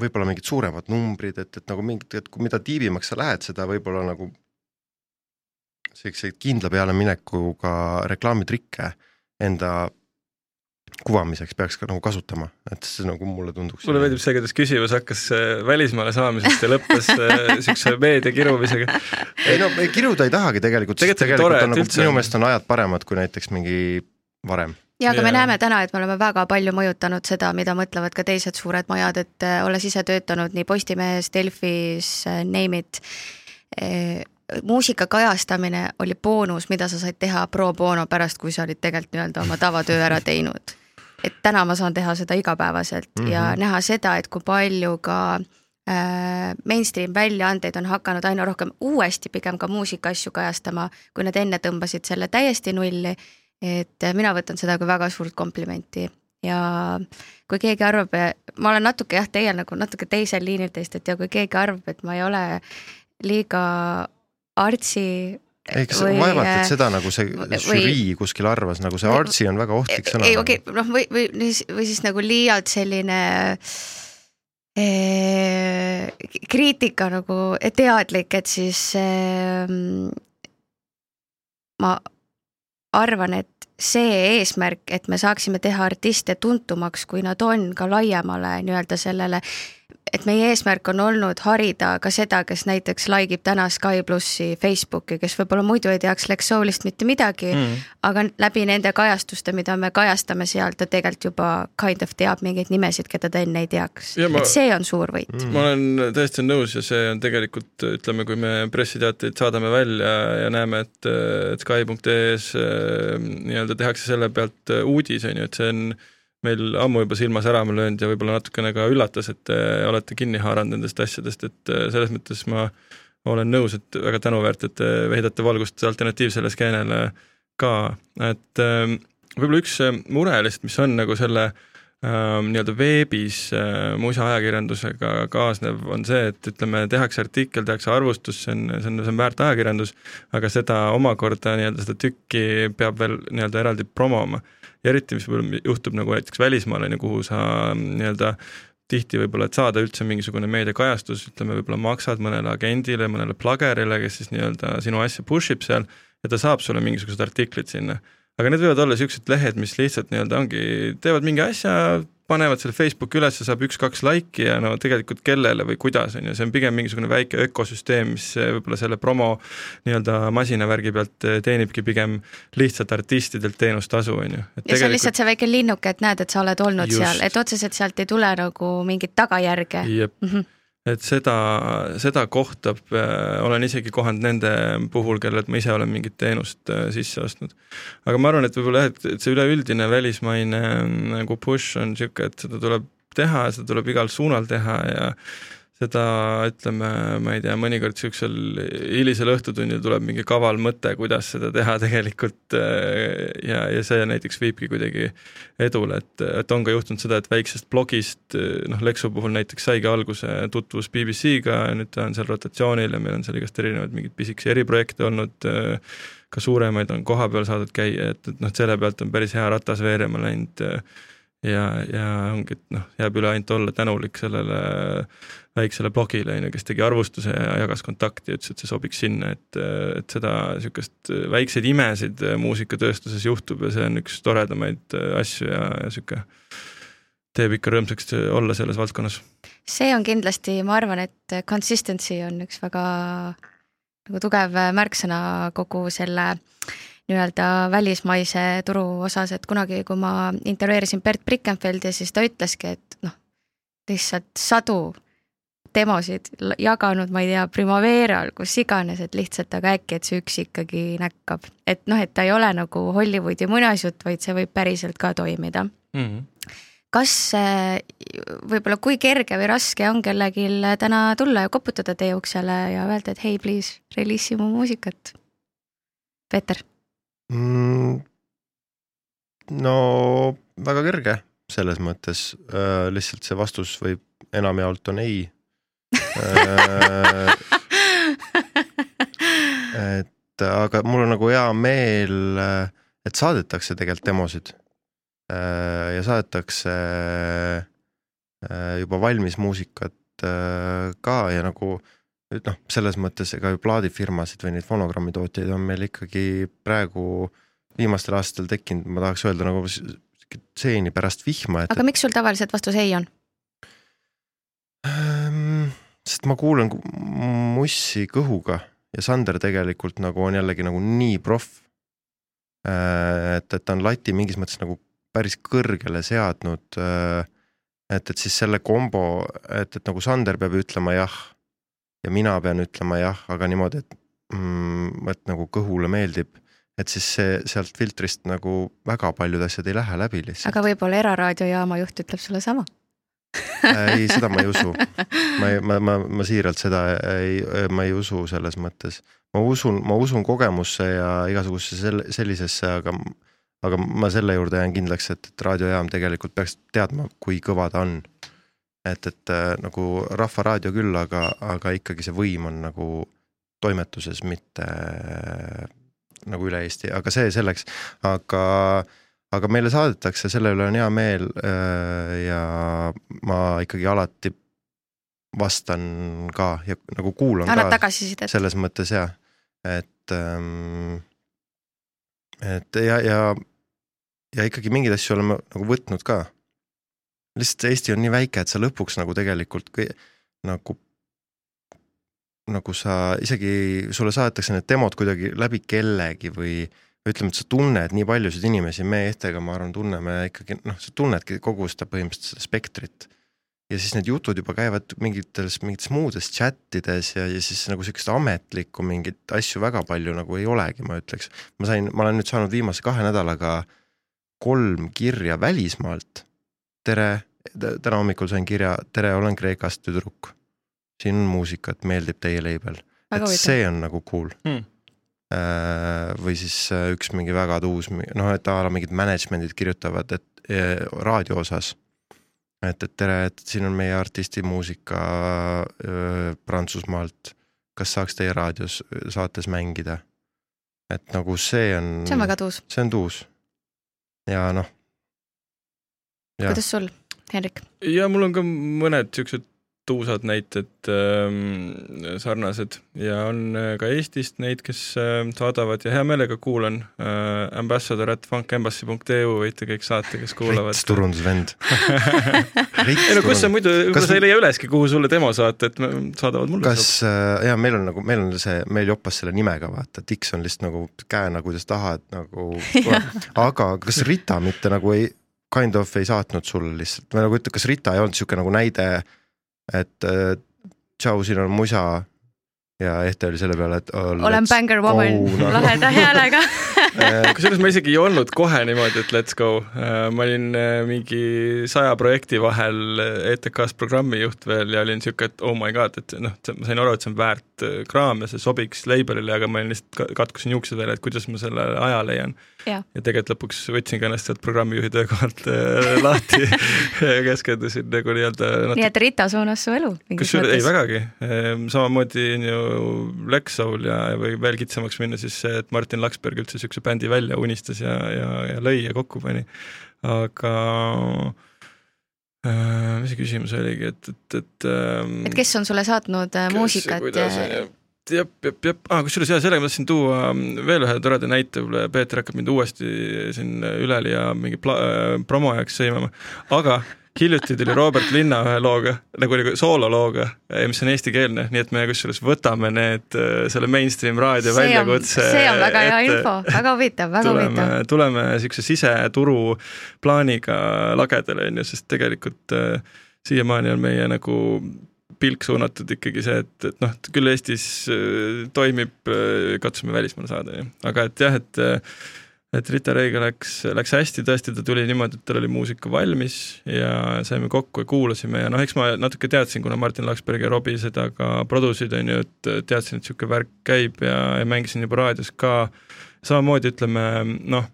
[SPEAKER 3] võib-olla mingid suuremad numbrid, et, et nagu mingid, et mida tiibimaks sa lähed, seda võib-olla nagu selliseid kindla peale minekuga reklaamitrikke enda kuvamiseks peaks ka nagu kasutama, et see nagu mulle tunduks.
[SPEAKER 2] mulle meeldib see, kuidas küsimus hakkas äh, välismaale saamisest ja lõppes äh, meedia kirumisega.
[SPEAKER 3] ei no kiruda ei tahagi tegelikult, sest tegelikult tore, on nagu üldse... minu meelest on ajad paremad kui näiteks mingi varem.
[SPEAKER 1] ja aga ja. me näeme täna, et me oleme väga palju mõjutanud seda, mida mõtlevad ka teised suured majad, et äh, olles ise töötanud nii Postimehes, Delfis, Name it, muusika kajastamine oli boonus, mida sa said teha pro bono pärast, kui sa olid tegelikult nii-öelda oma tavatöö ära teinud. Et täna ma saan teha seda igapäevaselt mm -hmm. ja mhm. näha seda, et kui palju ka äh, mainstream väljaandeid on hakanud aina rohkem uuesti pigem ka muusikaasju kajastama, kui nad enne tõmbasid selle täiesti nulli. et mina võtan seda kui väga suurt komplimenti ja kui keegi arvab, ma olen natuke jah, teie nagu natuke teisel liinil teist, et ja kui keegi arvab, et ma ei ole liiga artsi
[SPEAKER 3] eks või, vaevalt, et seda nagu see žürii kuskil arvas, nagu see artsi on väga ohtlik sõna.
[SPEAKER 1] ei, okei okay,, noh, või, või, või siis nagu liialt selline ee, kriitika nagu teadlik, et siis ee, ma arvan, et see eesmärk, et me saaksime teha artiste tuntumaks, kui nad on ka laiemale nii-öelda sellele et meie eesmärk on olnud harida ka seda, kes näiteks like ib täna Sky plussi Facebooki, kes võib-olla muidu ei teaks Lex Soulist mitte midagi mm., aga läbi nende kajastuste, mida me kajastame seal, ta tegelikult juba kind of teab mingeid nimesid, keda ta enne ei teaks. et see on suur võit
[SPEAKER 2] mm.. ma olen täiesti nõus ja see on tegelikult, ütleme, kui me pressiteateid saadame välja ja näeme, et, et Sky.ee-s äh, nii-öelda tehakse selle pealt uudis, on ju, et see on meil ammu juba silma särama löönud ja võib-olla natukene ka üllatas, et te olete kinni haaranud nendest asjadest, et äh, selles mõttes ma olen nõus, et väga tänuväärt, et te heidate valgust alternatiivsele skeenele ka, et ähm, võib-olla üks äh, mure lihtsalt, mis on nagu selle ähm, nii-öelda veebis äh, musaajakirjandusega kaasnev, on see, et ütleme, tehakse artikkel, tehakse arvustus, see on, see on, see on väärt ajakirjandus, aga seda omakorda nii-öelda seda tükki peab veel nii-öelda eraldi promoma ja eriti, mis võib-olla juhtub nagu näiteks välismaal, on ju, kuhu sa mm, nii-öelda tihti võib-olla, et saada üldse mingisugune meediakajastus, ütleme võib-olla maksad mõnele agendile, mõnele plagerile, kes siis nii-öelda sinu asja push ib seal ja ta saab sulle mingisugused artiklid sinna. aga need võivad olla niisugused lehed, mis lihtsalt nii-öelda ongi, teevad mingi asja, panevad selle Facebooki üles ja saab üks-kaks laiki ja no tegelikult kellele või kuidas, on ju, see on pigem mingisugune väike ökosüsteem, mis võib-olla selle promo nii-öelda masinavärgi pealt teenibki pigem lihtsalt artistidelt teenustasu, on ju.
[SPEAKER 1] ja tegelikult... see on lihtsalt see väike linnuke, et näed, et sa oled olnud Just. seal, et otseselt sealt ei tule nagu mingit tagajärge.
[SPEAKER 2] mm, -hmm et seda, seda kohta äh, olen isegi kohanud nende puhul, kellelt ma ise olen mingit teenust äh, sisse ostnud. aga ma arvan, et võib-olla jah, et, see üleüldine välismaine äh, nagu push on niisugune, et seda tuleb teha ja seda tuleb igal suunal teha ja seda ütleme, ma ei tea, mõnikord niisugusel hilisel õhtutunnil tuleb mingi kaval mõte, kuidas seda teha tegelikult äh, ja, ja see näiteks viibki kuidagi edule, et, et on ka juhtunud seda, et väiksest blogist noh, Lexo puhul näiteks saigi alguse tutvus BBC-ga nüüd ta on seal rotatsioonil ja meil on seal igast erinevaid mingeid pisikesi eriprojekte olnud, äh, ka suuremaid on kohapeal saadud käia, et, et noh, selle pealt on päris hea ratas veerema läinud ja, ja ongi, et noh, jääb üle ainult olla tänulik sellele väiksele blogile, on ju, kes tegi arvustuse ja jagas kontakti ja ütles, et see sobiks sinna, et, et seda niisugust väikseid imesid muusikatööstuses juhtub ja see on üks toredamaid asju ja, ja niisugune teeb ikka rõõmsaks olla selles valdkonnas.
[SPEAKER 1] see on kindlasti, ma arvan, et consistency on üks väga nagu tugev märksõna kogu selle nii-öelda välismaise turu osas, et kunagi, kui ma intervjueerisin Bert Brickenfeldi, siis ta ütleski, et noh, lihtsalt sadu demosid jaganud, ma ei tea, Primaveral, kus iganes, et lihtsalt aga äkki, et see üks ikkagi näkkab. et noh, et ta ei ole nagu Hollywoodi muinasjutt, vaid see võib päriselt ka toimida mm. -hmm kas võib-olla, kui kerge või raske on kellelgi täna tulla ja koputada teie uksele ja öelda, et hei, please, reliisi mu muusikat? Peeter
[SPEAKER 3] mm,? no väga kerge selles mõttes äh,, lihtsalt see vastus võib enamjaolt on ei äh, et aga mul on nagu hea meel, äh, et saadetakse tegelikult demosid Äh, ja saadetakse juba valmis muusikat ka ja nagu noh, selles mõttes ega ju plaadifirmasid või neid fonogrammitootjaid on meil ikkagi praegu viimastel aastatel tekkinud, ma tahaks öelda nagu seeni pärast vihma,
[SPEAKER 1] et aga miks sul tavaliselt vastus ei on?
[SPEAKER 3] Ähm, sest ma kuulan mussi kõhuga ja Sander tegelikult nagu on jällegi nagu nii proff. et, et ta on lati mingis mõttes nagu päris kõrgele seadnud. Äh, et, et siis selle kombo, et, et nagu Sander peab ütlema jah ja mina pean ütlema jah, aga niimoodi, et mm,, et nagu kõhule meeldib et siis see sealt filtrist nagu väga paljud asjad ei lähe läbi lihtsalt.
[SPEAKER 1] aga võib-olla eraraadiojaama juht ütleb sulle sama
[SPEAKER 3] ei, seda ma ei usu. ma ma, ma, ma siiralt seda ei, ma ei usu selles mõttes. ma usun, ma usun kogemusse ja igasugusesse sel-, sellisesse, aga aga ma selle juurde jään kindlaks, et, et raadiojaam tegelikult peaks teadma, kui kõva ta on. Et, et äh, nagu Rahvaraadio küll, aga, aga ikkagi see võim on nagu toimetuses, mitte äh, nagu üle Eesti, aga see selleks, aga aga meile saadetakse, selle üle on hea meel äh, ja ma ikkagi alati vastan ka ja nagu kuulan
[SPEAKER 1] Annad ka tagasisidet.
[SPEAKER 3] selles mõttes jah, et ähm, et ja, ja ja ikkagi mingeid asju oleme nagu võtnud ka. Lihtsalt Eesti on nii väike, et sa lõpuks nagu tegelikult kõi, nagu, nagu sa isegi, sulle saadetakse need demod kuidagi läbi kellegi või ütleme, et sa tunned nii paljusid inimesi, me Ehtega, ma arvan, tunneme ikkagi noh, sa tunnedki kogu seda põhimõtteliselt seda spektrit. ja siis need jutud juba käivad mingites, mingites muudes chat ides ja, ja siis nagu sihukest ametlikku mingeid asju väga palju nagu ei olegi, ma ütleks. ma sain, ma olen nüüd saanud viimase kahe nädalaga kolm kirja välismaalt. Tere, täna hommikul sain kirja, tere, olen Kreekast tüdruk. siin on muusikat, meeldib teie label. et see on nagu cool hmm. või siis äh, üks mingi väga tuus, noh, et a la mingid management'id kirjutavad, et äh, raadio osas. et, et tere, et siin on meie artisti muusika äh, Prantsusmaalt. kas saaks teie raadios saates mängida? et nagu see on.
[SPEAKER 1] see on väga tuus.
[SPEAKER 3] see on tuus ja noh.
[SPEAKER 1] Kuidas sul, Henrik?
[SPEAKER 2] ja mul on ka mõned siuksed tuusad näited äh, sarnased ja on äh, ka Eestist neid, kes äh, saadavad ja hea meelega kuulan äh,. Ambassador at fungembassy.eu võite kõik saata, kes kuulavad.
[SPEAKER 3] rits turundusvend
[SPEAKER 2] ei no kus sa muidu, võib-olla sa ei leia üleski, kuhu sulle demo saata, et saadavad mulle.
[SPEAKER 3] kas äh,, jaa, meil on nagu, meil on see, meil joppas selle nimega vaata, Dix on lihtsalt nagu käena, kuidas tahad nagu aga kas Rita mitte nagu ei, kind of ei saatnud sulle lihtsalt. Või nagu ütled, kas Rita ei olnud niisugune nagu näide et äh, tšau, siin on musa. Ja Ehte oli selle peale, et
[SPEAKER 1] oh, olen banger woman. nagu. laheda häälega.
[SPEAKER 2] Äh, kusjuures ma isegi ei olnud kohe niimoodi, et let's go. Äh, ma olin mingi saja projekti vahel ETK-s programmijuht veel ja olin sihuke, et oh my god, et noh, ma sain aru, et see on väärt kraam ja see sobiks label'ile, aga ma olin lihtsalt katkusin juuksed veel, et kuidas ma selle aja leian ja, ja tegelikult lõpuks võtsin ka ennast sealt programmijuhi töökohalt äh, lahti ja keskendusin nagu nii-öelda
[SPEAKER 1] natuke... nii et Rita suunas su elu?
[SPEAKER 2] kusjuures ei vägagi, ehm, samamoodi on ju Lex Soul ja, või veel kitsamaks minna, siis see, et Martin Laksberg üldse niisuguse bändi välja unistas ja, ja, ja lõi ja kokku pani. aga äh, mis see küsimus oligi, et, et, et ähm,
[SPEAKER 1] et kes on sulle saatnud äh, muusikat ja
[SPEAKER 2] jep, jep, jep, ah, kusjuures jaa, sellega ma tahtsin tuua mm, veel ühe toreda näite, võib-olla Peeter hakkab mind uuesti siin üleli ja mingi pla-, äh, promo jaoks sõimama, aga hiljuti tuli Robert Linna ühe looga, nagu oli soololooga, mis on eestikeelne, nii et me kusjuures võtame need, äh, selle mainstream raadio väljakutse
[SPEAKER 1] see on väga hea info, väga huvitav, väga huvitav.
[SPEAKER 2] tuleme niisuguse siseturu plaaniga lagedale, on ju, sest tegelikult äh, siiamaani on meie nagu pilk suunatud ikkagi see, et, et noh, küll Eestis äh, toimib, äh, katsume välismaale saada, aga et jah, et äh, et Rita Reiga läks, läks hästi, tõesti, ta tuli niimoodi, et tal oli muusika valmis ja saime kokku ja kuulasime ja noh, eks ma natuke teadsin, kuna Martin Laksberg ja Robbie seda ka produsid, on ju, et teadsin, et niisugune värk käib ja, ja mängisin juba raadios ka, samamoodi ütleme noh,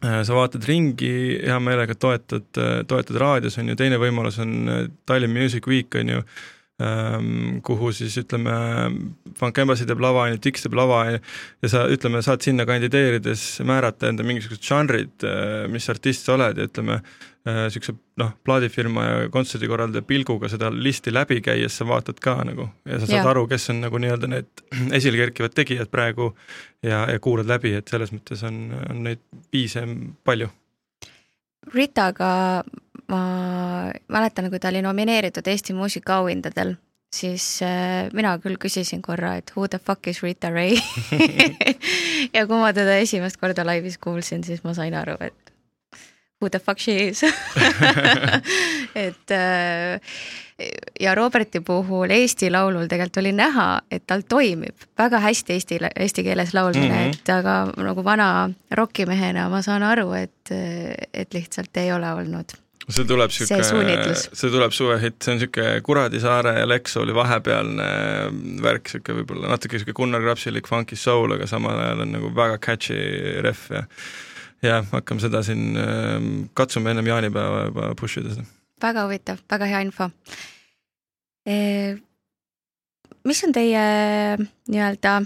[SPEAKER 2] sa vaatad ringi, hea meelega toetad, toetad raadios, on ju, teine võimalus on Tallinn Music Week, on ju, Ehm, kuhu siis ütleme, Funk Embassy teeb lava, on ju, Dix teeb lava ja sa ütleme, saad sinna kandideerides määrata enda mingisugused žanrid, mis artist sa oled ja ütleme, niisuguse eh, noh, plaadifirma ja kontserdikorraldaja pilguga seda listi läbi käies sa vaatad ka nagu ja sa saad ja. aru, kes on nagu nii-öelda need esile kerkivad tegijad praegu ja, ja kuulad läbi, et selles mõttes on, on neid viise palju.
[SPEAKER 1] Ritaga ma mäletan, kui ta oli nomineeritud Eesti muusikaauhindadel, siis äh, mina küll küsisin korra, et who the fuck is Rita Ray ja kui ma teda esimest korda laivis kuulsin, siis ma sain aru, et who the fuck she is et äh, ja Roberti puhul Eesti Laulul tegelikult oli näha, et tal toimib väga hästi eesti, eesti keeles laulmine. Mm, -hmm. et aga nagu vana rokimehena ma saan aru, et, et lihtsalt ei ole olnud
[SPEAKER 2] see tuleb sihuke, see tuleb suvehitt, see on sihuke Kuradisaare ja Lexo oli vahepealne värk, sihuke võib-olla natuke sihuke Gunnar Krapsilik funky soul, aga samal ajal on nagu väga catchy ref ja jah, hakkame seda siin, ähm, katsume ennem jaanipäeva juba push ida seda.
[SPEAKER 1] väga huvitav, väga hea info e,. mis on teie nii-öelda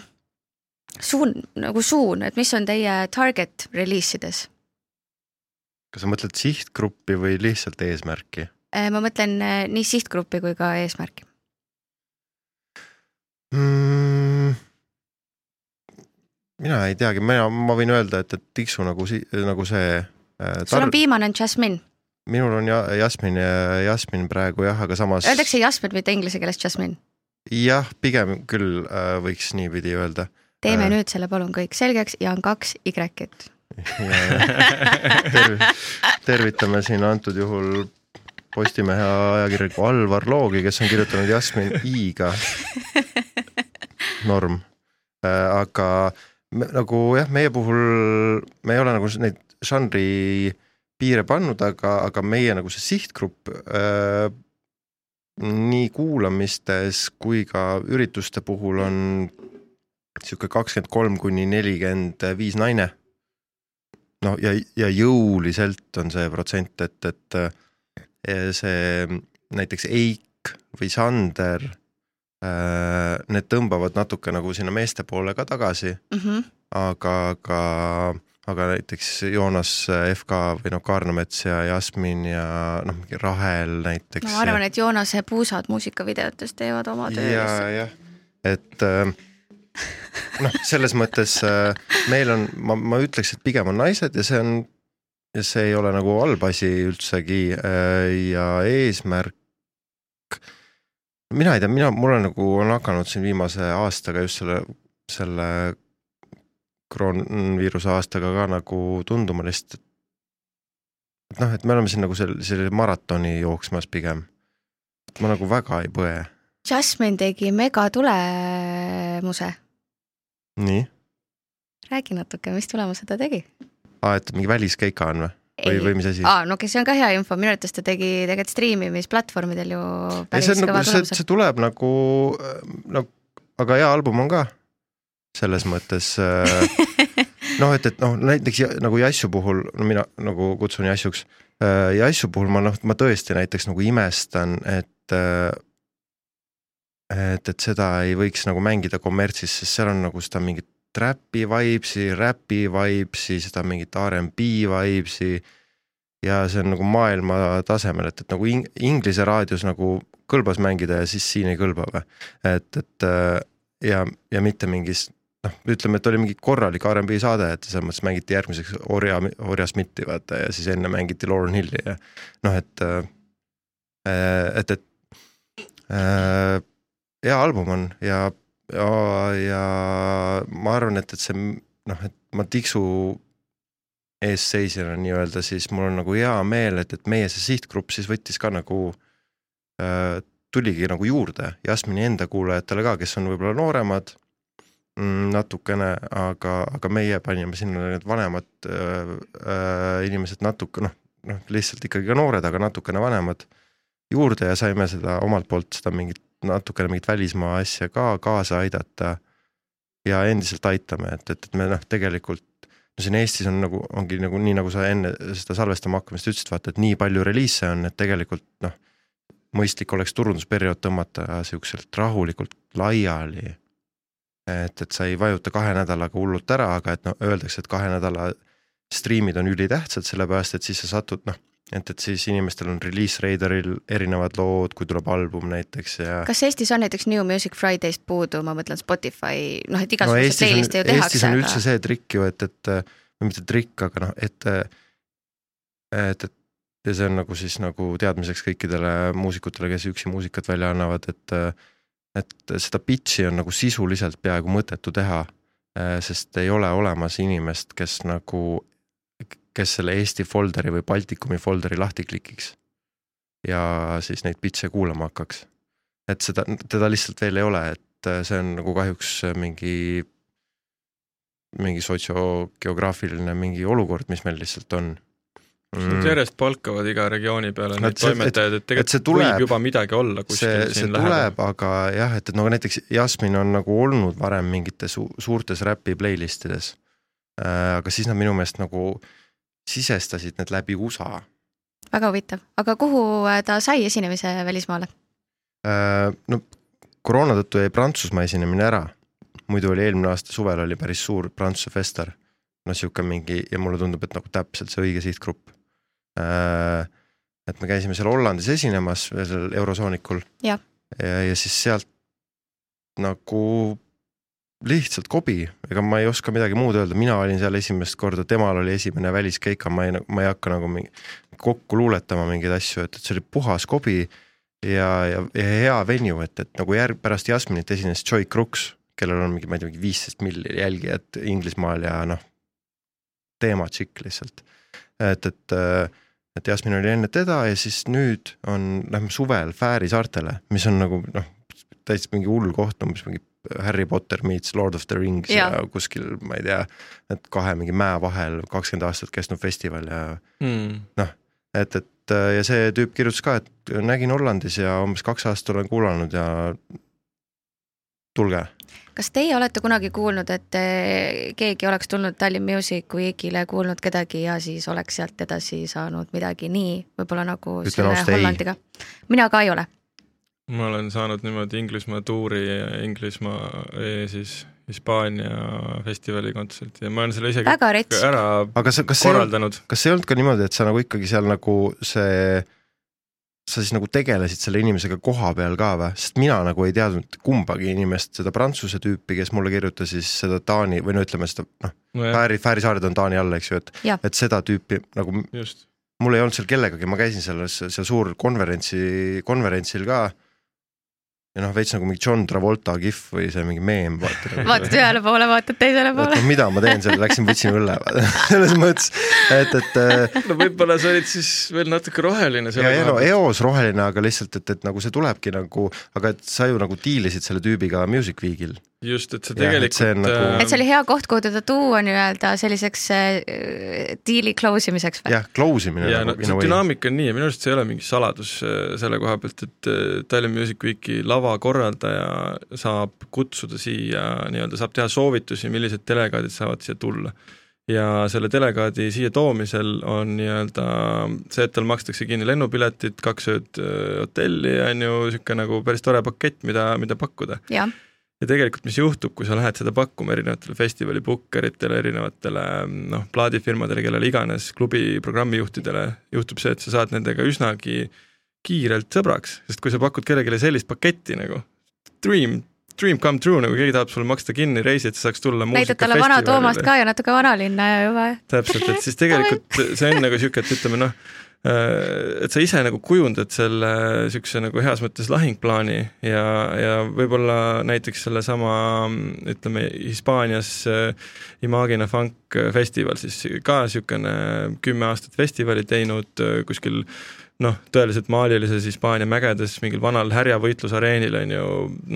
[SPEAKER 1] suun, nagu suun, et mis on teie target reliisides?
[SPEAKER 3] kas sa mõtled sihtgruppi või lihtsalt eesmärki?
[SPEAKER 1] Äh, ma mõtlen äh, nii sihtgruppi kui ka eesmärki
[SPEAKER 3] mm,. Mina ei teagi, mina, ma võin öelda, et, et tiksu nagu si-, nagu see
[SPEAKER 1] äh, tar... sul on viimane on Jasmine?
[SPEAKER 3] minul on ja Jasmin ja Jasmin praegu jah, aga samas.
[SPEAKER 1] Öeldakse Jasmin, mitte inglise keeles Jasmine?
[SPEAKER 3] jah, pigem küll äh, võiks niipidi öelda.
[SPEAKER 1] teeme äh, nüüd selle palun kõik selgeks ja on kaks Y-et
[SPEAKER 3] Terv, tervitame siin antud juhul Postimehe ajakirjaniku Alvar Loogi, kes on kirjutanud Jasmin I-ga. norm, äh, aga me, nagu jah, meie puhul me ei ole nagu neid žanri piire pannud, aga, aga meie nagu see sihtgrupp äh, nii kuulamistes kui ka ürituste puhul on sihuke kakskümmend kolm kuni nelikümmend viis naine. noh, ja, ja jõuliselt on see protsent, et, et eh, see näiteks Eik või Sander, need tõmbavad natuke nagu sinna meeste poole ka tagasi mm, -hmm. aga, aga, aga näiteks Joonas FK või noh, Kaarnamets ja Jasmin ja noh, mingi Rahel näiteks.
[SPEAKER 1] ma arvan, et Joonase puusad muusikavideotes teevad oma töö.
[SPEAKER 3] ja, jah, et äh, noh, selles mõttes äh, meil on, ma, ma ütleks, et pigem on naised ja see on, see ei ole nagu halb asi üldsegi äh, ja eesmärk, mina ei tea, mina, mul on nagu, on hakanud siin viimase aastaga just selle, selle kroonviiruse aastaga ka nagu tunduma lihtsalt, et noh, et me oleme siin nagu selle, selle maratoni jooksmas pigem. ma nagu väga ei põe.
[SPEAKER 1] Jasmine tegi megatulemuse
[SPEAKER 3] nii?
[SPEAKER 1] räägi natuke, mis tulemuse ta tegi?
[SPEAKER 3] aa, et mingi väliskeika on või? Või, või mis asi?
[SPEAKER 1] aa, no okei okay,, see on ka hea info, minu arvates ta tegi tegelikult striimimisplatvormidel ju päris
[SPEAKER 3] ei, see kõva nagu, tulemuse. see tuleb nagu, no aga hea album on ka, selles mõttes äh, noh, et, et noh, näiteks nagu Jassu puhul, no mina nagu kutsun Jassuks, äh, Jassu puhul ma noh, ma tõesti näiteks nagu imestan, et äh, et, et seda ei võiks nagu mängida kommertsis, sest seal on nagu seda mingit räpi vibes'i, räpi vibes'i, seda mingit R'n'B vibes'i. ja see on nagu maailma tasemel, et, et nagu ing inglise raadios nagu kõlbas mängida ja siis siin ei kõlba või. et, et ja, ja mitte mingis noh, ütleme, et oli mingi korralik R'n'B saade, et selles mõttes mängiti järgmiseks Orja, Orja Smithi vaata ja siis enne mängiti Lauren Hilli ja noh, et, et, et äh, hea album on ja, ja, ja ma arvan, et, et see noh, et ma tiksu eesseisjana nii-öelda, siis mul on nagu hea meel, et, et meie see sihtgrupp siis võttis ka nagu äh, tuligi nagu juurde. Jasmini enda kuulajatele ka, kes on võib-olla nooremad Mm, natukene, aga, aga meie panime sinna need vanemad äh, äh, inimesed natuke noh, noh lihtsalt ikkagi ka noored, aga natukene vanemad juurde ja saime seda omalt poolt seda mingit natukene mingit välismaa asja ka kaasa aidata. ja endiselt aitame, et, et, et me noh, tegelikult no siin Eestis on nagu, ongi nagu nii, nagu sa enne seda salvestama hakkamist ütlesid, vaata, et nii palju reliise on, et tegelikult noh, mõistlik oleks turundusperiood tõmmata siukselt rahulikult laiali et, et sa ei vajuta kahe nädalaga hullult ära, aga et noh, öeldakse, et kahe nädala striimid on ülitähtsad, sellepärast et siis sa satud noh, et, et siis inimestel on release radar'il erinevad lood, kui tuleb album näiteks ja.
[SPEAKER 1] kas Eestis on näiteks New Music Friday'st puudu, ma mõtlen Spotify, noh, et igasuguseid no, playlist'e ju tehakse.
[SPEAKER 3] Eestis on aga... üldse see trikk ju, et, et või mitte trikk, aga noh, et, et, et ja see on nagu siis nagu teadmiseks kõikidele muusikutele, kes üksi muusikat välja annavad, et et seda pitch'i on nagu sisuliselt peaaegu mõttetu teha, sest ei ole olemas inimest, kes nagu, kes selle Eesti folderi või Baltikumi folderi lahti klikiks. ja siis neid pitch'e kuulama hakkaks. et seda, teda lihtsalt veel ei ole, et äh, see on nagu kahjuks mingi, mingi sotsiogeograafiline mingi olukord, mis meil lihtsalt on
[SPEAKER 2] mm.. järjest palkavad iga regiooni peale neid toimetajaid, et tegelikult tuleb, võib juba midagi olla kuskil
[SPEAKER 3] see, siin see lähedal. tuleb, aga jah, et, et no näiteks Jasmin on nagu olnud varem mingites su suurtes räpi playlist ides äh,. aga siis nad minu meelest nagu sisestasid need läbi USA.
[SPEAKER 1] väga huvitav, aga kuhu äh, ta sai esinemise välismaale
[SPEAKER 3] äh,? no koroona tõttu jäi Prantsusmaa esinemine ära, muidu oli eelmine aasta suvel oli päris suur Prantsuse fester no sihuke mingi ja mulle tundub, et nagu täpselt see õige sihtgrupp. Äh, et me käisime seal Hollandis esinemas, seal Eurosoonikul. ja, ja, ja siis sealt nagu lihtsalt kobi, ega ma ei oska midagi muud öelda, mina olin seal esimest korda, temal oli esimene väliskeika, ma ei, ma ei hakka nagu mingi kokku luuletama mingeid asju, et, et see oli puhas kobi ja, ja, ja hea venue, et, et nagu järg, pärast Jasminit esines Joy Crooks, kellel on mingi, ma ei tea, mingi viisteist milli jälgijat Inglismaal ja noh, teema tšikk lihtsalt. et, et et Jasmin oli enne teda ja siis nüüd on, lähme suvel Fääri saartele, mis on nagu noh, täitsa mingi hull koht, umbes mingi Harry Potter meets Lord of the Rings ja, ja kuskil, ma ei tea, et kahe mingi mäe vahel kakskümmend aastat kestnud festival ja mm. noh, et, et ja see tüüp kirjutas ka, et nägin Hollandis ja umbes kaks aastat olen kuulanud ja tulge
[SPEAKER 1] kas teie olete kunagi kuulnud, et eh, keegi oleks tulnud Tallinn Music Weekile, kuulnud kedagi ja siis oleks sealt edasi saanud midagi nii, võib-olla nagu
[SPEAKER 3] Ütlen selle
[SPEAKER 1] Hollandiga? mina ka ei ole.
[SPEAKER 2] Ma olen saanud niimoodi Inglismaa tuuri ja Inglismaa siis Hispaania festivali kontserti ja ma olen selle isegi ära
[SPEAKER 3] aga see, kas korraldanud. kas see ei olnud ka niimoodi, et sa nagu ikkagi seal nagu see sa siis nagu tegelesid selle inimesega koha peal ka või, sest mina nagu ei teadnud kumbagi inimest, seda prantsuse tüüpi, kes mulle kirjutas siis seda Taani või no ütleme seda noh no, Fääri, Fääri saared on Taani all, eks ju, et, et seda tüüpi nagu Just. mul ei olnud seal kellegagi, ma käisin selles, seal suur konverentsi, konverentsil ka ja noh, veits nagu mingi John Travolta kihv või see mingi meem,
[SPEAKER 1] vaata nagu. vaatad ühele poole, vaatad teisele poole.
[SPEAKER 3] No, mida ma teen seal, läksin võtsin õlle selles mõttes, et, et.
[SPEAKER 2] Äh, no võib-olla sa olid siis veel natuke roheline.
[SPEAKER 3] ja, ja no eos roheline, aga lihtsalt, et, et nagu see tulebki nagu, aga et sa ju nagu diilisid selle tüübiga Music Weekil
[SPEAKER 2] just, et see tegelikult.
[SPEAKER 3] Et, nagu...
[SPEAKER 1] et see oli hea koht, kuhu teda tuua nii-öelda selliseks äh, diili close imiseks
[SPEAKER 3] või? jah, close imine.
[SPEAKER 2] ja nagu, no see dünaamika on nii ja minu arust see ei ole mingi saladus äh, selle koha pealt, et äh, Tallinn Music Weeki lavakorraldaja saab kutsuda siia nii-öelda, saab teha soovitusi, millised delegaadid saavad siia tulla. ja selle delegaadi siia toomisel on nii-öelda see, et tal makstakse kinni lennupiletid, kaks ööd äh, hotelli, on ju, niisugune nagu päris tore pakett, mida, mida pakkuda. Ja tegelikult, mis juhtub, kui sa lähed seda pakkuma erinevatele festivali bukkeritele, erinevatele noh, plaadifirmadele, kellele iganes, klubi programmijuhtidele, juhtub see, et sa saad nendega üsnagi kiirelt sõbraks, sest kui sa pakud kellelegi sellist paketti nagu dream, dream come true, nagu keegi tahab sulle maksta kinni reisi, et sa saaks tulla
[SPEAKER 1] näitad talle vana Toomast ka ja natuke vanalinna juba.
[SPEAKER 2] täpselt, et siis tegelikult see on nagu niisugune, et ütleme noh, et sa ise nagu kujundad selle niisuguse nagu heas mõttes lahingplaani ja, ja võib-olla näiteks sellesama ütleme, Hispaanias äh, Imagina Funk festival siis ka niisugune kümme aastat festivali teinud äh, kuskil noh, tõeliselt maalilises Hispaania mägedes mingil vanal härjavõitlusareenil on ju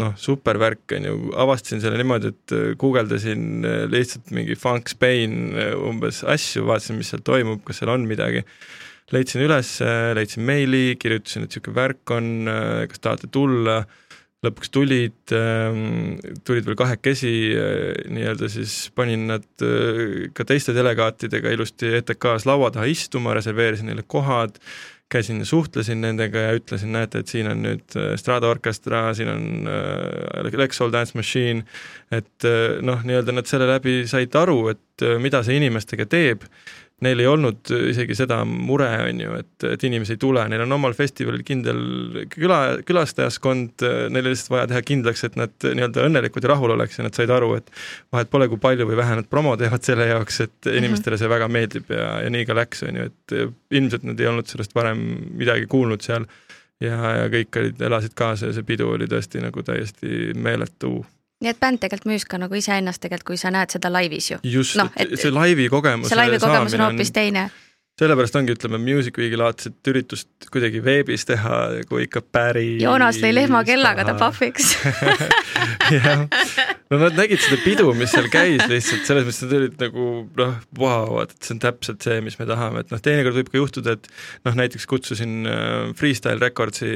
[SPEAKER 2] noh, super värk on ju, avastasin selle niimoodi, et guugeldasin lihtsalt mingi Funk Spain umbes asju, vaatasin, mis seal toimub, kas seal on midagi leidsin üles, leidsin meili, kirjutasin, et niisugune värk on, kas tahate tulla, lõpuks tulid, tulid veel kahekesi, nii-öelda siis panin nad ka teiste delegaatidega ilusti ETK-s laua taha istuma, reserveerisin neile kohad, käisin ja suhtlesin nendega ja ütlesin, näete, et siin on nüüd Strada Orchestra, siin on Lexol Dance Machine, et noh, nii-öelda nad selle läbi said aru, et mida see inimestega teeb neil ei olnud isegi seda mure, on ju, et, et inimesi ei tule, neil on omal festivalil kindel küla, külastajaskond, neil oli lihtsalt vaja teha kindlaks, et nad nii-öelda õnnelikud ja rahul oleks ja nad said aru, et vahet pole, kui palju või vähe nad promo teevad selle jaoks, et mhm. inimestele see väga meeldib ja, ja nii ka läks, on ju, et ilmselt nad ei olnud sellest varem midagi kuulnud seal ja, ja kõik olid, elasid kaasa ja see pidu oli tõesti nagu täiesti meeletu
[SPEAKER 1] nii et bänd tegelikult müüs ka nagu iseennast tegelikult, kui sa näed seda laivis ju.
[SPEAKER 2] just no,, et see laivi kogemus.
[SPEAKER 1] see laivi kogemus on hoopis teine
[SPEAKER 2] sellepärast ongi, ütleme, Music Weeki laadset üritust kuidagi veebis teha, kui ikka päris
[SPEAKER 1] Joonas lõi lehma kellaga ta pahviks
[SPEAKER 2] jah, no nad nägid seda pidu, mis seal käis lihtsalt, selles mõttes nad olid nagu noh, vau, et see on täpselt see, mis me tahame, et noh, teinekord võib ka juhtuda, et noh, näiteks kutsusin äh, Freestyle Recordsi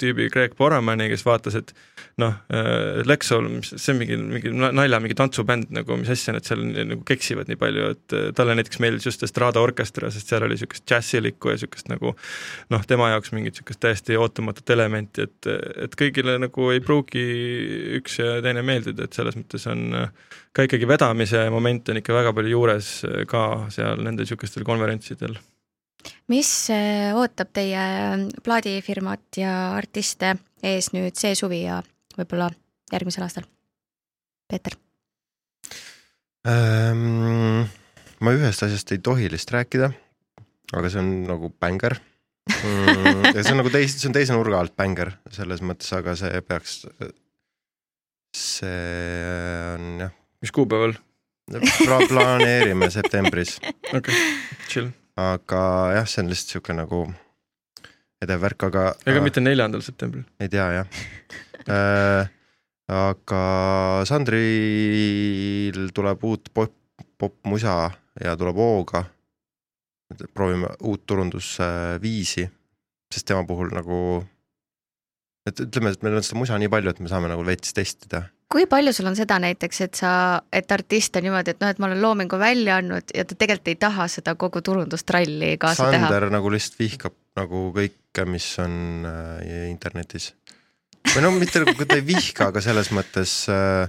[SPEAKER 2] tüübi Greg Boramani, kes vaatas, et noh äh,, Lexol, mis see on mingi, mingi nalja, mingi tantsubänd nagu, mis asja nad seal nagu keksivad nii palju, et äh, talle näiteks meeldis just Estrada orkester, sest seal oli niisugust džässilikku ja niisugust nagu noh, tema jaoks mingit niisugust täiesti ootamatut elementi, et, et kõigile nagu ei pruugi üks ja teine meeldida, et selles mõttes on ka ikkagi vedamise moment on ikka väga palju juures ka seal nendel niisugustel konverentsidel.
[SPEAKER 1] mis äh, ootab teie plaadifirmat ja artiste ees nüüd see suvi ja võib-olla järgmisel aastal? Peeter
[SPEAKER 3] ähm,? ma ühest asjast ei tohi lihtsalt rääkida, aga see on nagu bängar mm,. ja see on nagu teis-, see on teise nurga alt bängar selles mõttes, aga see peaks, see on jah.
[SPEAKER 2] mis kuupäeval?
[SPEAKER 3] Pla-, planeerime septembris.
[SPEAKER 2] okei okay., chill.
[SPEAKER 3] aga jah, see on lihtsalt sihuke nagu edev värk, aga.
[SPEAKER 2] ega mitte neljandal septembril?
[SPEAKER 3] ei tea jah äh, aga Sandril tuleb uut pop, popmusa ja tuleb hooga proovime uut turundusviisi, sest tema puhul nagu, et ütleme, et meil on seda musa nii palju, et me saame nagu veits testida.
[SPEAKER 1] kui palju sul on seda näiteks, et sa, et artist on niimoodi, et noh, et ma olen loomingu välja andnud ja ta tegelikult ei taha seda kogu turundustralli kaasa
[SPEAKER 3] Sander
[SPEAKER 1] teha?
[SPEAKER 3] Sander nagu lihtsalt vihkab nagu kõike, mis on äh, internetis. või no mitte nagu ta ei vihka, aga selles mõttes äh,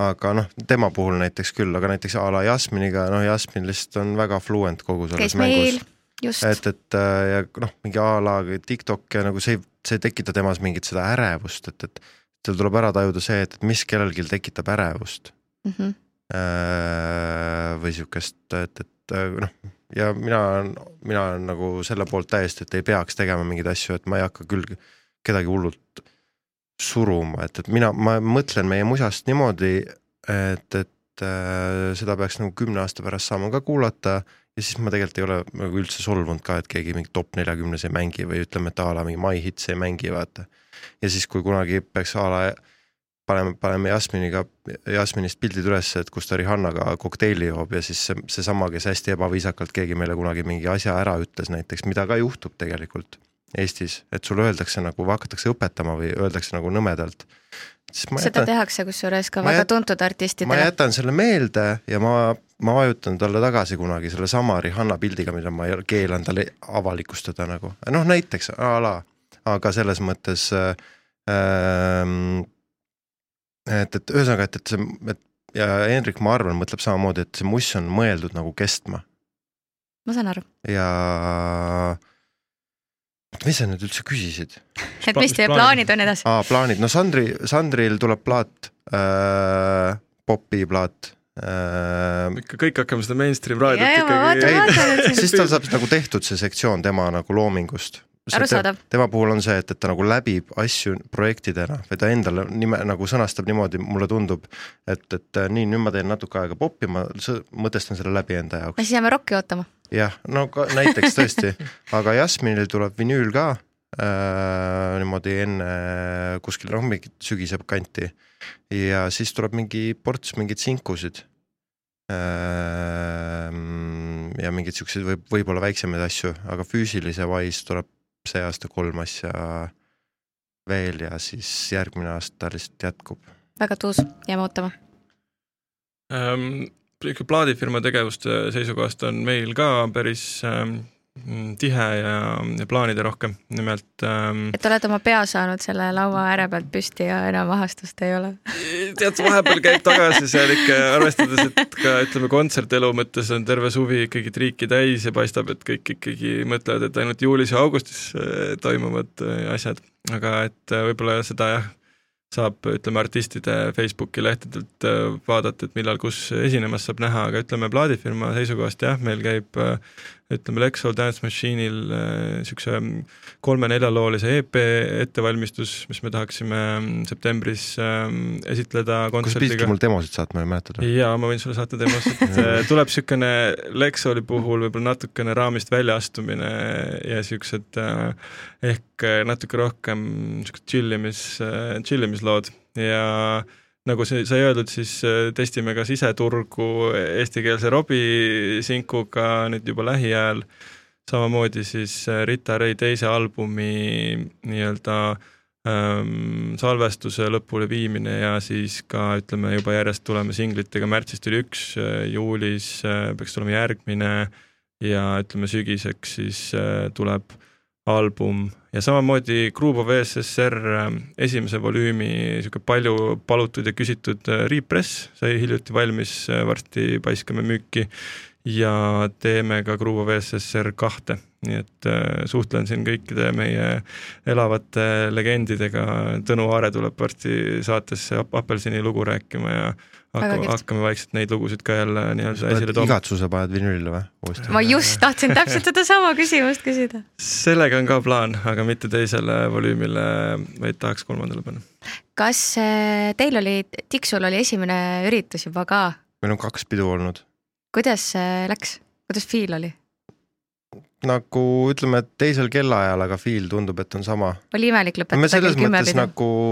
[SPEAKER 3] aga noh, tema puhul näiteks küll, aga näiteks a la Jasminiga, noh, Jasmin lihtsalt on väga fluent kogu selles Käis mängus. et, et äh, ja noh, mingi a la TikTok ja nagu see, see ei tekita temas mingit seda ärevust, et, et seal tuleb ära tajuda see, et, et mis kellelgi tekitab ärevust mm. -hmm. või sihukest, et, et äh, noh, ja mina, mina olen nagu selle poolt täiesti, et ei peaks tegema mingeid asju, et ma ei hakka küll kedagi hullult suruma, et, et mina, ma mõtlen meie musast niimoodi, et, et äh, seda peaks nagu kümne aasta pärast saama ka kuulata ja siis ma tegelikult ei ole nagu üldse solvunud ka, et keegi mingi top neljakümnes ei mängi või ütleme, et a la mingi My Hits ei mängi, vaata. ja siis, kui kunagi peaks a la paneme, paneme Jasminiga, Jasminist pildid üles, et kus ta Rihannaga kokteili joob ja siis see, seesama, kes hästi ebaviisakalt keegi meile kunagi mingi asja ära ütles näiteks, mida ka juhtub tegelikult Eestis, et sulle öeldakse nagu, hakatakse õpetama või öeldakse nagu nõmedalt.
[SPEAKER 1] seda jätan, tehakse kusjuures ka väga jät, tuntud artistidele.
[SPEAKER 3] ma jätan selle meelde ja ma ma vajutan talle tagasi kunagi sellesama Rihanna pildiga, mida ma keelan talle avalikustada nagu, noh näiteks a la, aga selles mõttes äh, ähm, et, et ühesõnaga, et, et see, et ja Hendrik, ma arvan, mõtleb samamoodi, et see muss on mõeldud nagu kestma.
[SPEAKER 1] ma saan aru.
[SPEAKER 3] ja mis sa nüüd üldse küsisid?
[SPEAKER 1] et mis teie plaanid on edasi?
[SPEAKER 3] aa, plaanid, no Sandri, Sandril tuleb plaat äh,, popi plaat
[SPEAKER 2] äh,. ikka kõik hakkame seda mainstream raadiot
[SPEAKER 3] ikkagi. siis tal saab nagu tehtud see sektsioon tema nagu loomingust
[SPEAKER 1] arusaadav.
[SPEAKER 3] tema puhul on see, et, et ta nagu läbib asju projektidena või ta endale nime nagu sõnastab niimoodi, mulle tundub, et, et nii, nüüd ma teen natuke aega popi, ma mõtestan selle läbi enda jaoks.
[SPEAKER 1] siis jääme rokki ootama.
[SPEAKER 3] jah, no ka, näiteks tõesti, aga Jasminil tuleb vinüül ka äh, niimoodi enne kuskil noh, mingi sügise kanti ja siis tuleb mingi ports mingeid sinkusid äh, ja mingeid siukseid võib, võib-olla väiksemaid asju, aga füüsilise wise tuleb see aasta kolm asja veel ja siis järgmine aasta lihtsalt jätkub.
[SPEAKER 1] väga tuus, jääme ootama
[SPEAKER 2] ähm,. ikka plaadifirma tegevuste seisukohast on meil ka päris ähm, tihe ja, ja plaanide rohkem, nimelt ähm,.
[SPEAKER 1] et oled oma pea saanud selle laua ääre pealt püsti ja enam ahastust ei ole?
[SPEAKER 2] tead, vahepeal käib tagasi seal ikka, arvestades, et ka ütleme, kontsertelu mõttes on terve suvi ikkagi triiki täis ja paistab, et kõik ikkagi mõtlevad, et ainult juulis ja augustis äh, toimuvad äh, asjad, aga et äh, võib-olla seda jah saab, ütleme, artistide Facebooki lehtedelt vaadata, et millal, kus esinemas saab näha, aga ütleme, plaadifirma seisukohast jah, meil käib ütleme, Lexo Dance Machine'il niisuguse äh, kolme-neljaloolise EP ettevalmistus, mis me tahaksime mm, septembris esitleda kontserdiga.
[SPEAKER 3] kas pididki mul demosid saatma, ei mäleta?
[SPEAKER 2] jaa, ma võin sulle saata demosid tuleb niisugune Lexoli puhul võib-olla natukene raamist väljaastumine ja niisugused ehk natuke rohkem niisugust chillimis, chillimis lood ja nagu sai öeldud, siis äh, testime ka siseturgu eestikeelse Robbie sinkuga nüüd juba lähiajal, samamoodi siis äh, Rita Ray teise albumi nii-öelda ähm, salvestuse lõpule viimine ja siis ka ütleme juba järjest tuleme singlitega, märtsis tuli üks, äh, juulis peaks tulema järgmine ja ütleme sügiseks siis tuleb album ja samamoodi Groove of ESSR ähm, esimese volüümi niisugune palju palutud ja küsitud äh, repress sai hiljuti valmis, äh, varsti paiskame müüki ja teeme ka Groove of ESSR kahte, nii et äh, suhtlen siin kõikide meie elavate legendidega, Tõnu Aare tuleb varsti saatesse Apelsini lugu rääkima ja hakkame, hakkame vaikselt neid lugusid ka jälle nii-öelda esile tooma.
[SPEAKER 3] igatsuse paned vinüülile või
[SPEAKER 1] ma just tahtsin täpselt sedasama küsimust küsida.
[SPEAKER 2] sellega on ka plaan, aga mitte teisele volüümile, vaid tahaks kolmandale panna.
[SPEAKER 1] kas äh, teil oli, Tiksul oli esimene üritus juba ka?
[SPEAKER 3] meil on kaks pidu olnud.
[SPEAKER 1] kuidas läks, kuidas feel oli?
[SPEAKER 3] nagu ütleme, et teisel kellaajal, aga feel tundub, et on sama.
[SPEAKER 1] oli imelik lõpetada kell kümme pidu?
[SPEAKER 3] nagu Äh,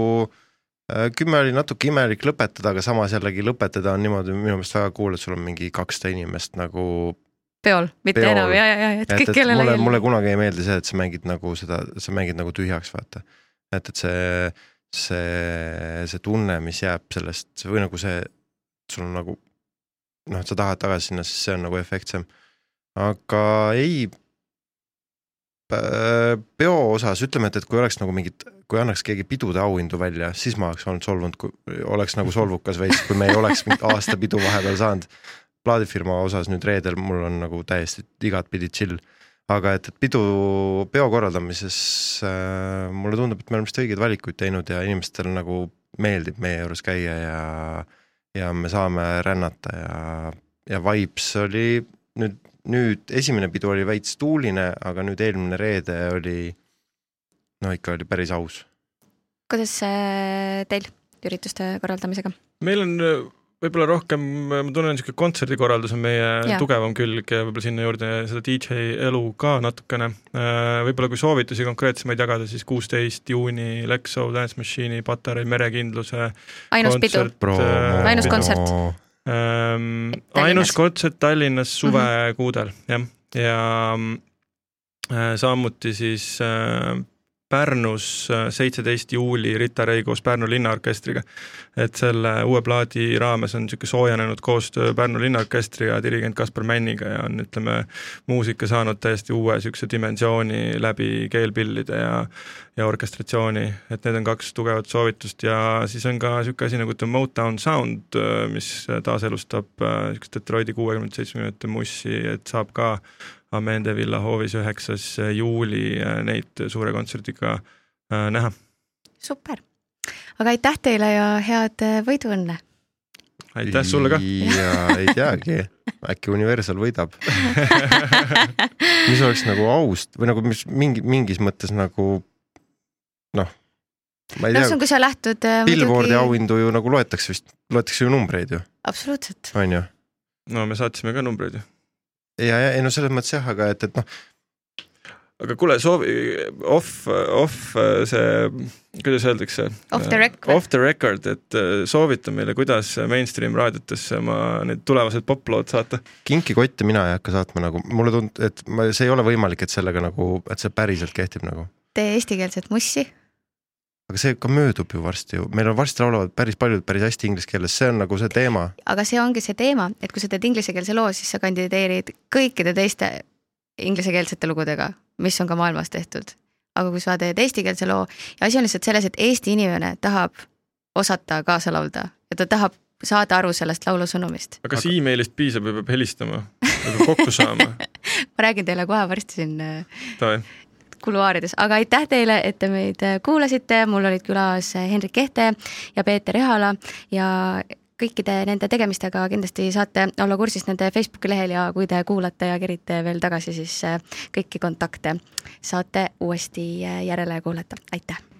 [SPEAKER 3] kümme oli natuke imelik lõpetada, aga samas jällegi lõpetada on niimoodi minu meelest väga cool, et sul on mingi kakssada inimest nagu
[SPEAKER 1] peol, mitte peol. enam ja, ja, ja,
[SPEAKER 3] et kõik kellele mulle, mulle kunagi ei meeldi see, et sa mängid nagu seda, sa mängid nagu tühjaks, vaata. et, et see, see, see tunne, mis jääb sellest või nagu see, sul on nagu noh, et sa tahad tagasi sinna, siis see on nagu efektsem. aga ei, peo osas ütleme, et, et kui oleks nagu mingid kui annaks keegi pidude auhindu välja, siis ma oleks olnud solvunud, kui oleks nagu solvukas veits, kui me ei oleks mingit aasta pidu vahepeal saanud. plaadifirma osas nüüd reedel mul on nagu täiesti igatpidi chill. aga et, et pidu, peo korraldamises äh, mulle tundub, et me oleme vist õigeid valikuid teinud ja inimestel nagu meeldib meie juures käia ja, ja me saame rännata ja, ja Vibes oli nüüd, nüüd esimene pidu oli veits tuuline, aga nüüd eelmine reede oli no ikka oli päris aus.
[SPEAKER 1] kuidas teil ürituste korraldamisega?
[SPEAKER 2] meil on äh, võib-olla rohkem, ma tunnen, niisugune kontserdikorraldus on meie ja. tugevam külg ja võib-olla sinna juurde seda DJ elu ka natukene. Äh, võib-olla kui soovitusi konkreetsemaid jagada, siis kuusteist juuni Lexo Dance Machine'i Patarei merekindluse
[SPEAKER 1] ainus kontsert, pidu, äh, ainus kontsert
[SPEAKER 2] ähm,. ainus kontsert Tallinnas suvekuudel mm -hmm. jah, ja äh, samuti siis äh, Pärnus seitseteist juuli Rita Ray koos Pärnu linnaorkestriga. et selle uue plaadi raames on niisugune soojenenud koostöö Pärnu linnaorkestriga, dirigent Kaspar Männiga ja on, ütleme, muusika saanud täiesti uue niisuguse dimensiooni läbi keelpillide ja ja orkestratsiooni, et need on kaks tugevat soovitust ja siis on ka niisugune asi nagu The Motown Sound, mis taaselustab niisugust Detroiti kuuekümnendate, seitsmekümnendate mussi, et saab ka Amende Villa hoovis üheksas juuli neid suure kontserdiga äh, näha.
[SPEAKER 1] super, aga aitäh teile ja head võiduõnne!
[SPEAKER 2] aitäh sulle ka!
[SPEAKER 3] ja ei teagi, äkki Universal võidab mis oleks nagu aus või nagu mis mingi, mingis mõttes nagu noh, ma ei
[SPEAKER 1] no
[SPEAKER 3] tea
[SPEAKER 1] kui sa lähtud äh,
[SPEAKER 3] Billboardi
[SPEAKER 1] muidugi-
[SPEAKER 3] auhindu ju nagu loetakse vist, loetakse ju numbreid ju,
[SPEAKER 1] absoluutselt,
[SPEAKER 3] on ju.
[SPEAKER 2] no me saatsime ka numbreid ju.
[SPEAKER 3] Ja, ja ei no selles mõttes jah, aga et, et noh,
[SPEAKER 2] aga kuule, soovi, off, off see, kuidas öeldakse?
[SPEAKER 1] Off the rec või?
[SPEAKER 2] Off the record, et äh, soovita meile, kuidas mainstream raadiotesse oma need tulevased poplood saata.
[SPEAKER 3] kinkikotte mina ei hakka saatma nagu, mulle tundub, et ma, see ei ole võimalik, et sellega nagu, et see päriselt kehtib nagu.
[SPEAKER 1] tee eestikeelset mussi,
[SPEAKER 3] aga see ka möödub ju varsti ju, meil on varsti laulavad päris paljud päris hästi inglise keeles, see on nagu see teema.
[SPEAKER 1] aga see ongi see teema, et kui sa teed inglisekeelse loo, siis sa kandideerid kõikide teiste inglisekeelsete lugudega, mis on ka maailmas tehtud. aga kui sa teed eestikeelse loo ja asi on lihtsalt selles, et Eesti inimene tahab osata kaasa laulda ja ta tahab saada aru sellest laulu sõnumist.
[SPEAKER 2] aga kas emailist piisab või peab helistama, peab kokku saama?
[SPEAKER 1] ma räägin teile kohe varsti siin äh, kuluaarides, aga aitäh teile, et te meid äh, kuulasite, mul olid külas äh, Hendrik Kehte ja Peeter Ehala ja kõikide nende tegemistega kindlasti saate olla kursis nende Facebooki lehel ja kui te kuulate ja kerite veel tagasi, siis äh, kõiki kontakte saate uuesti järele kuulata, aitäh!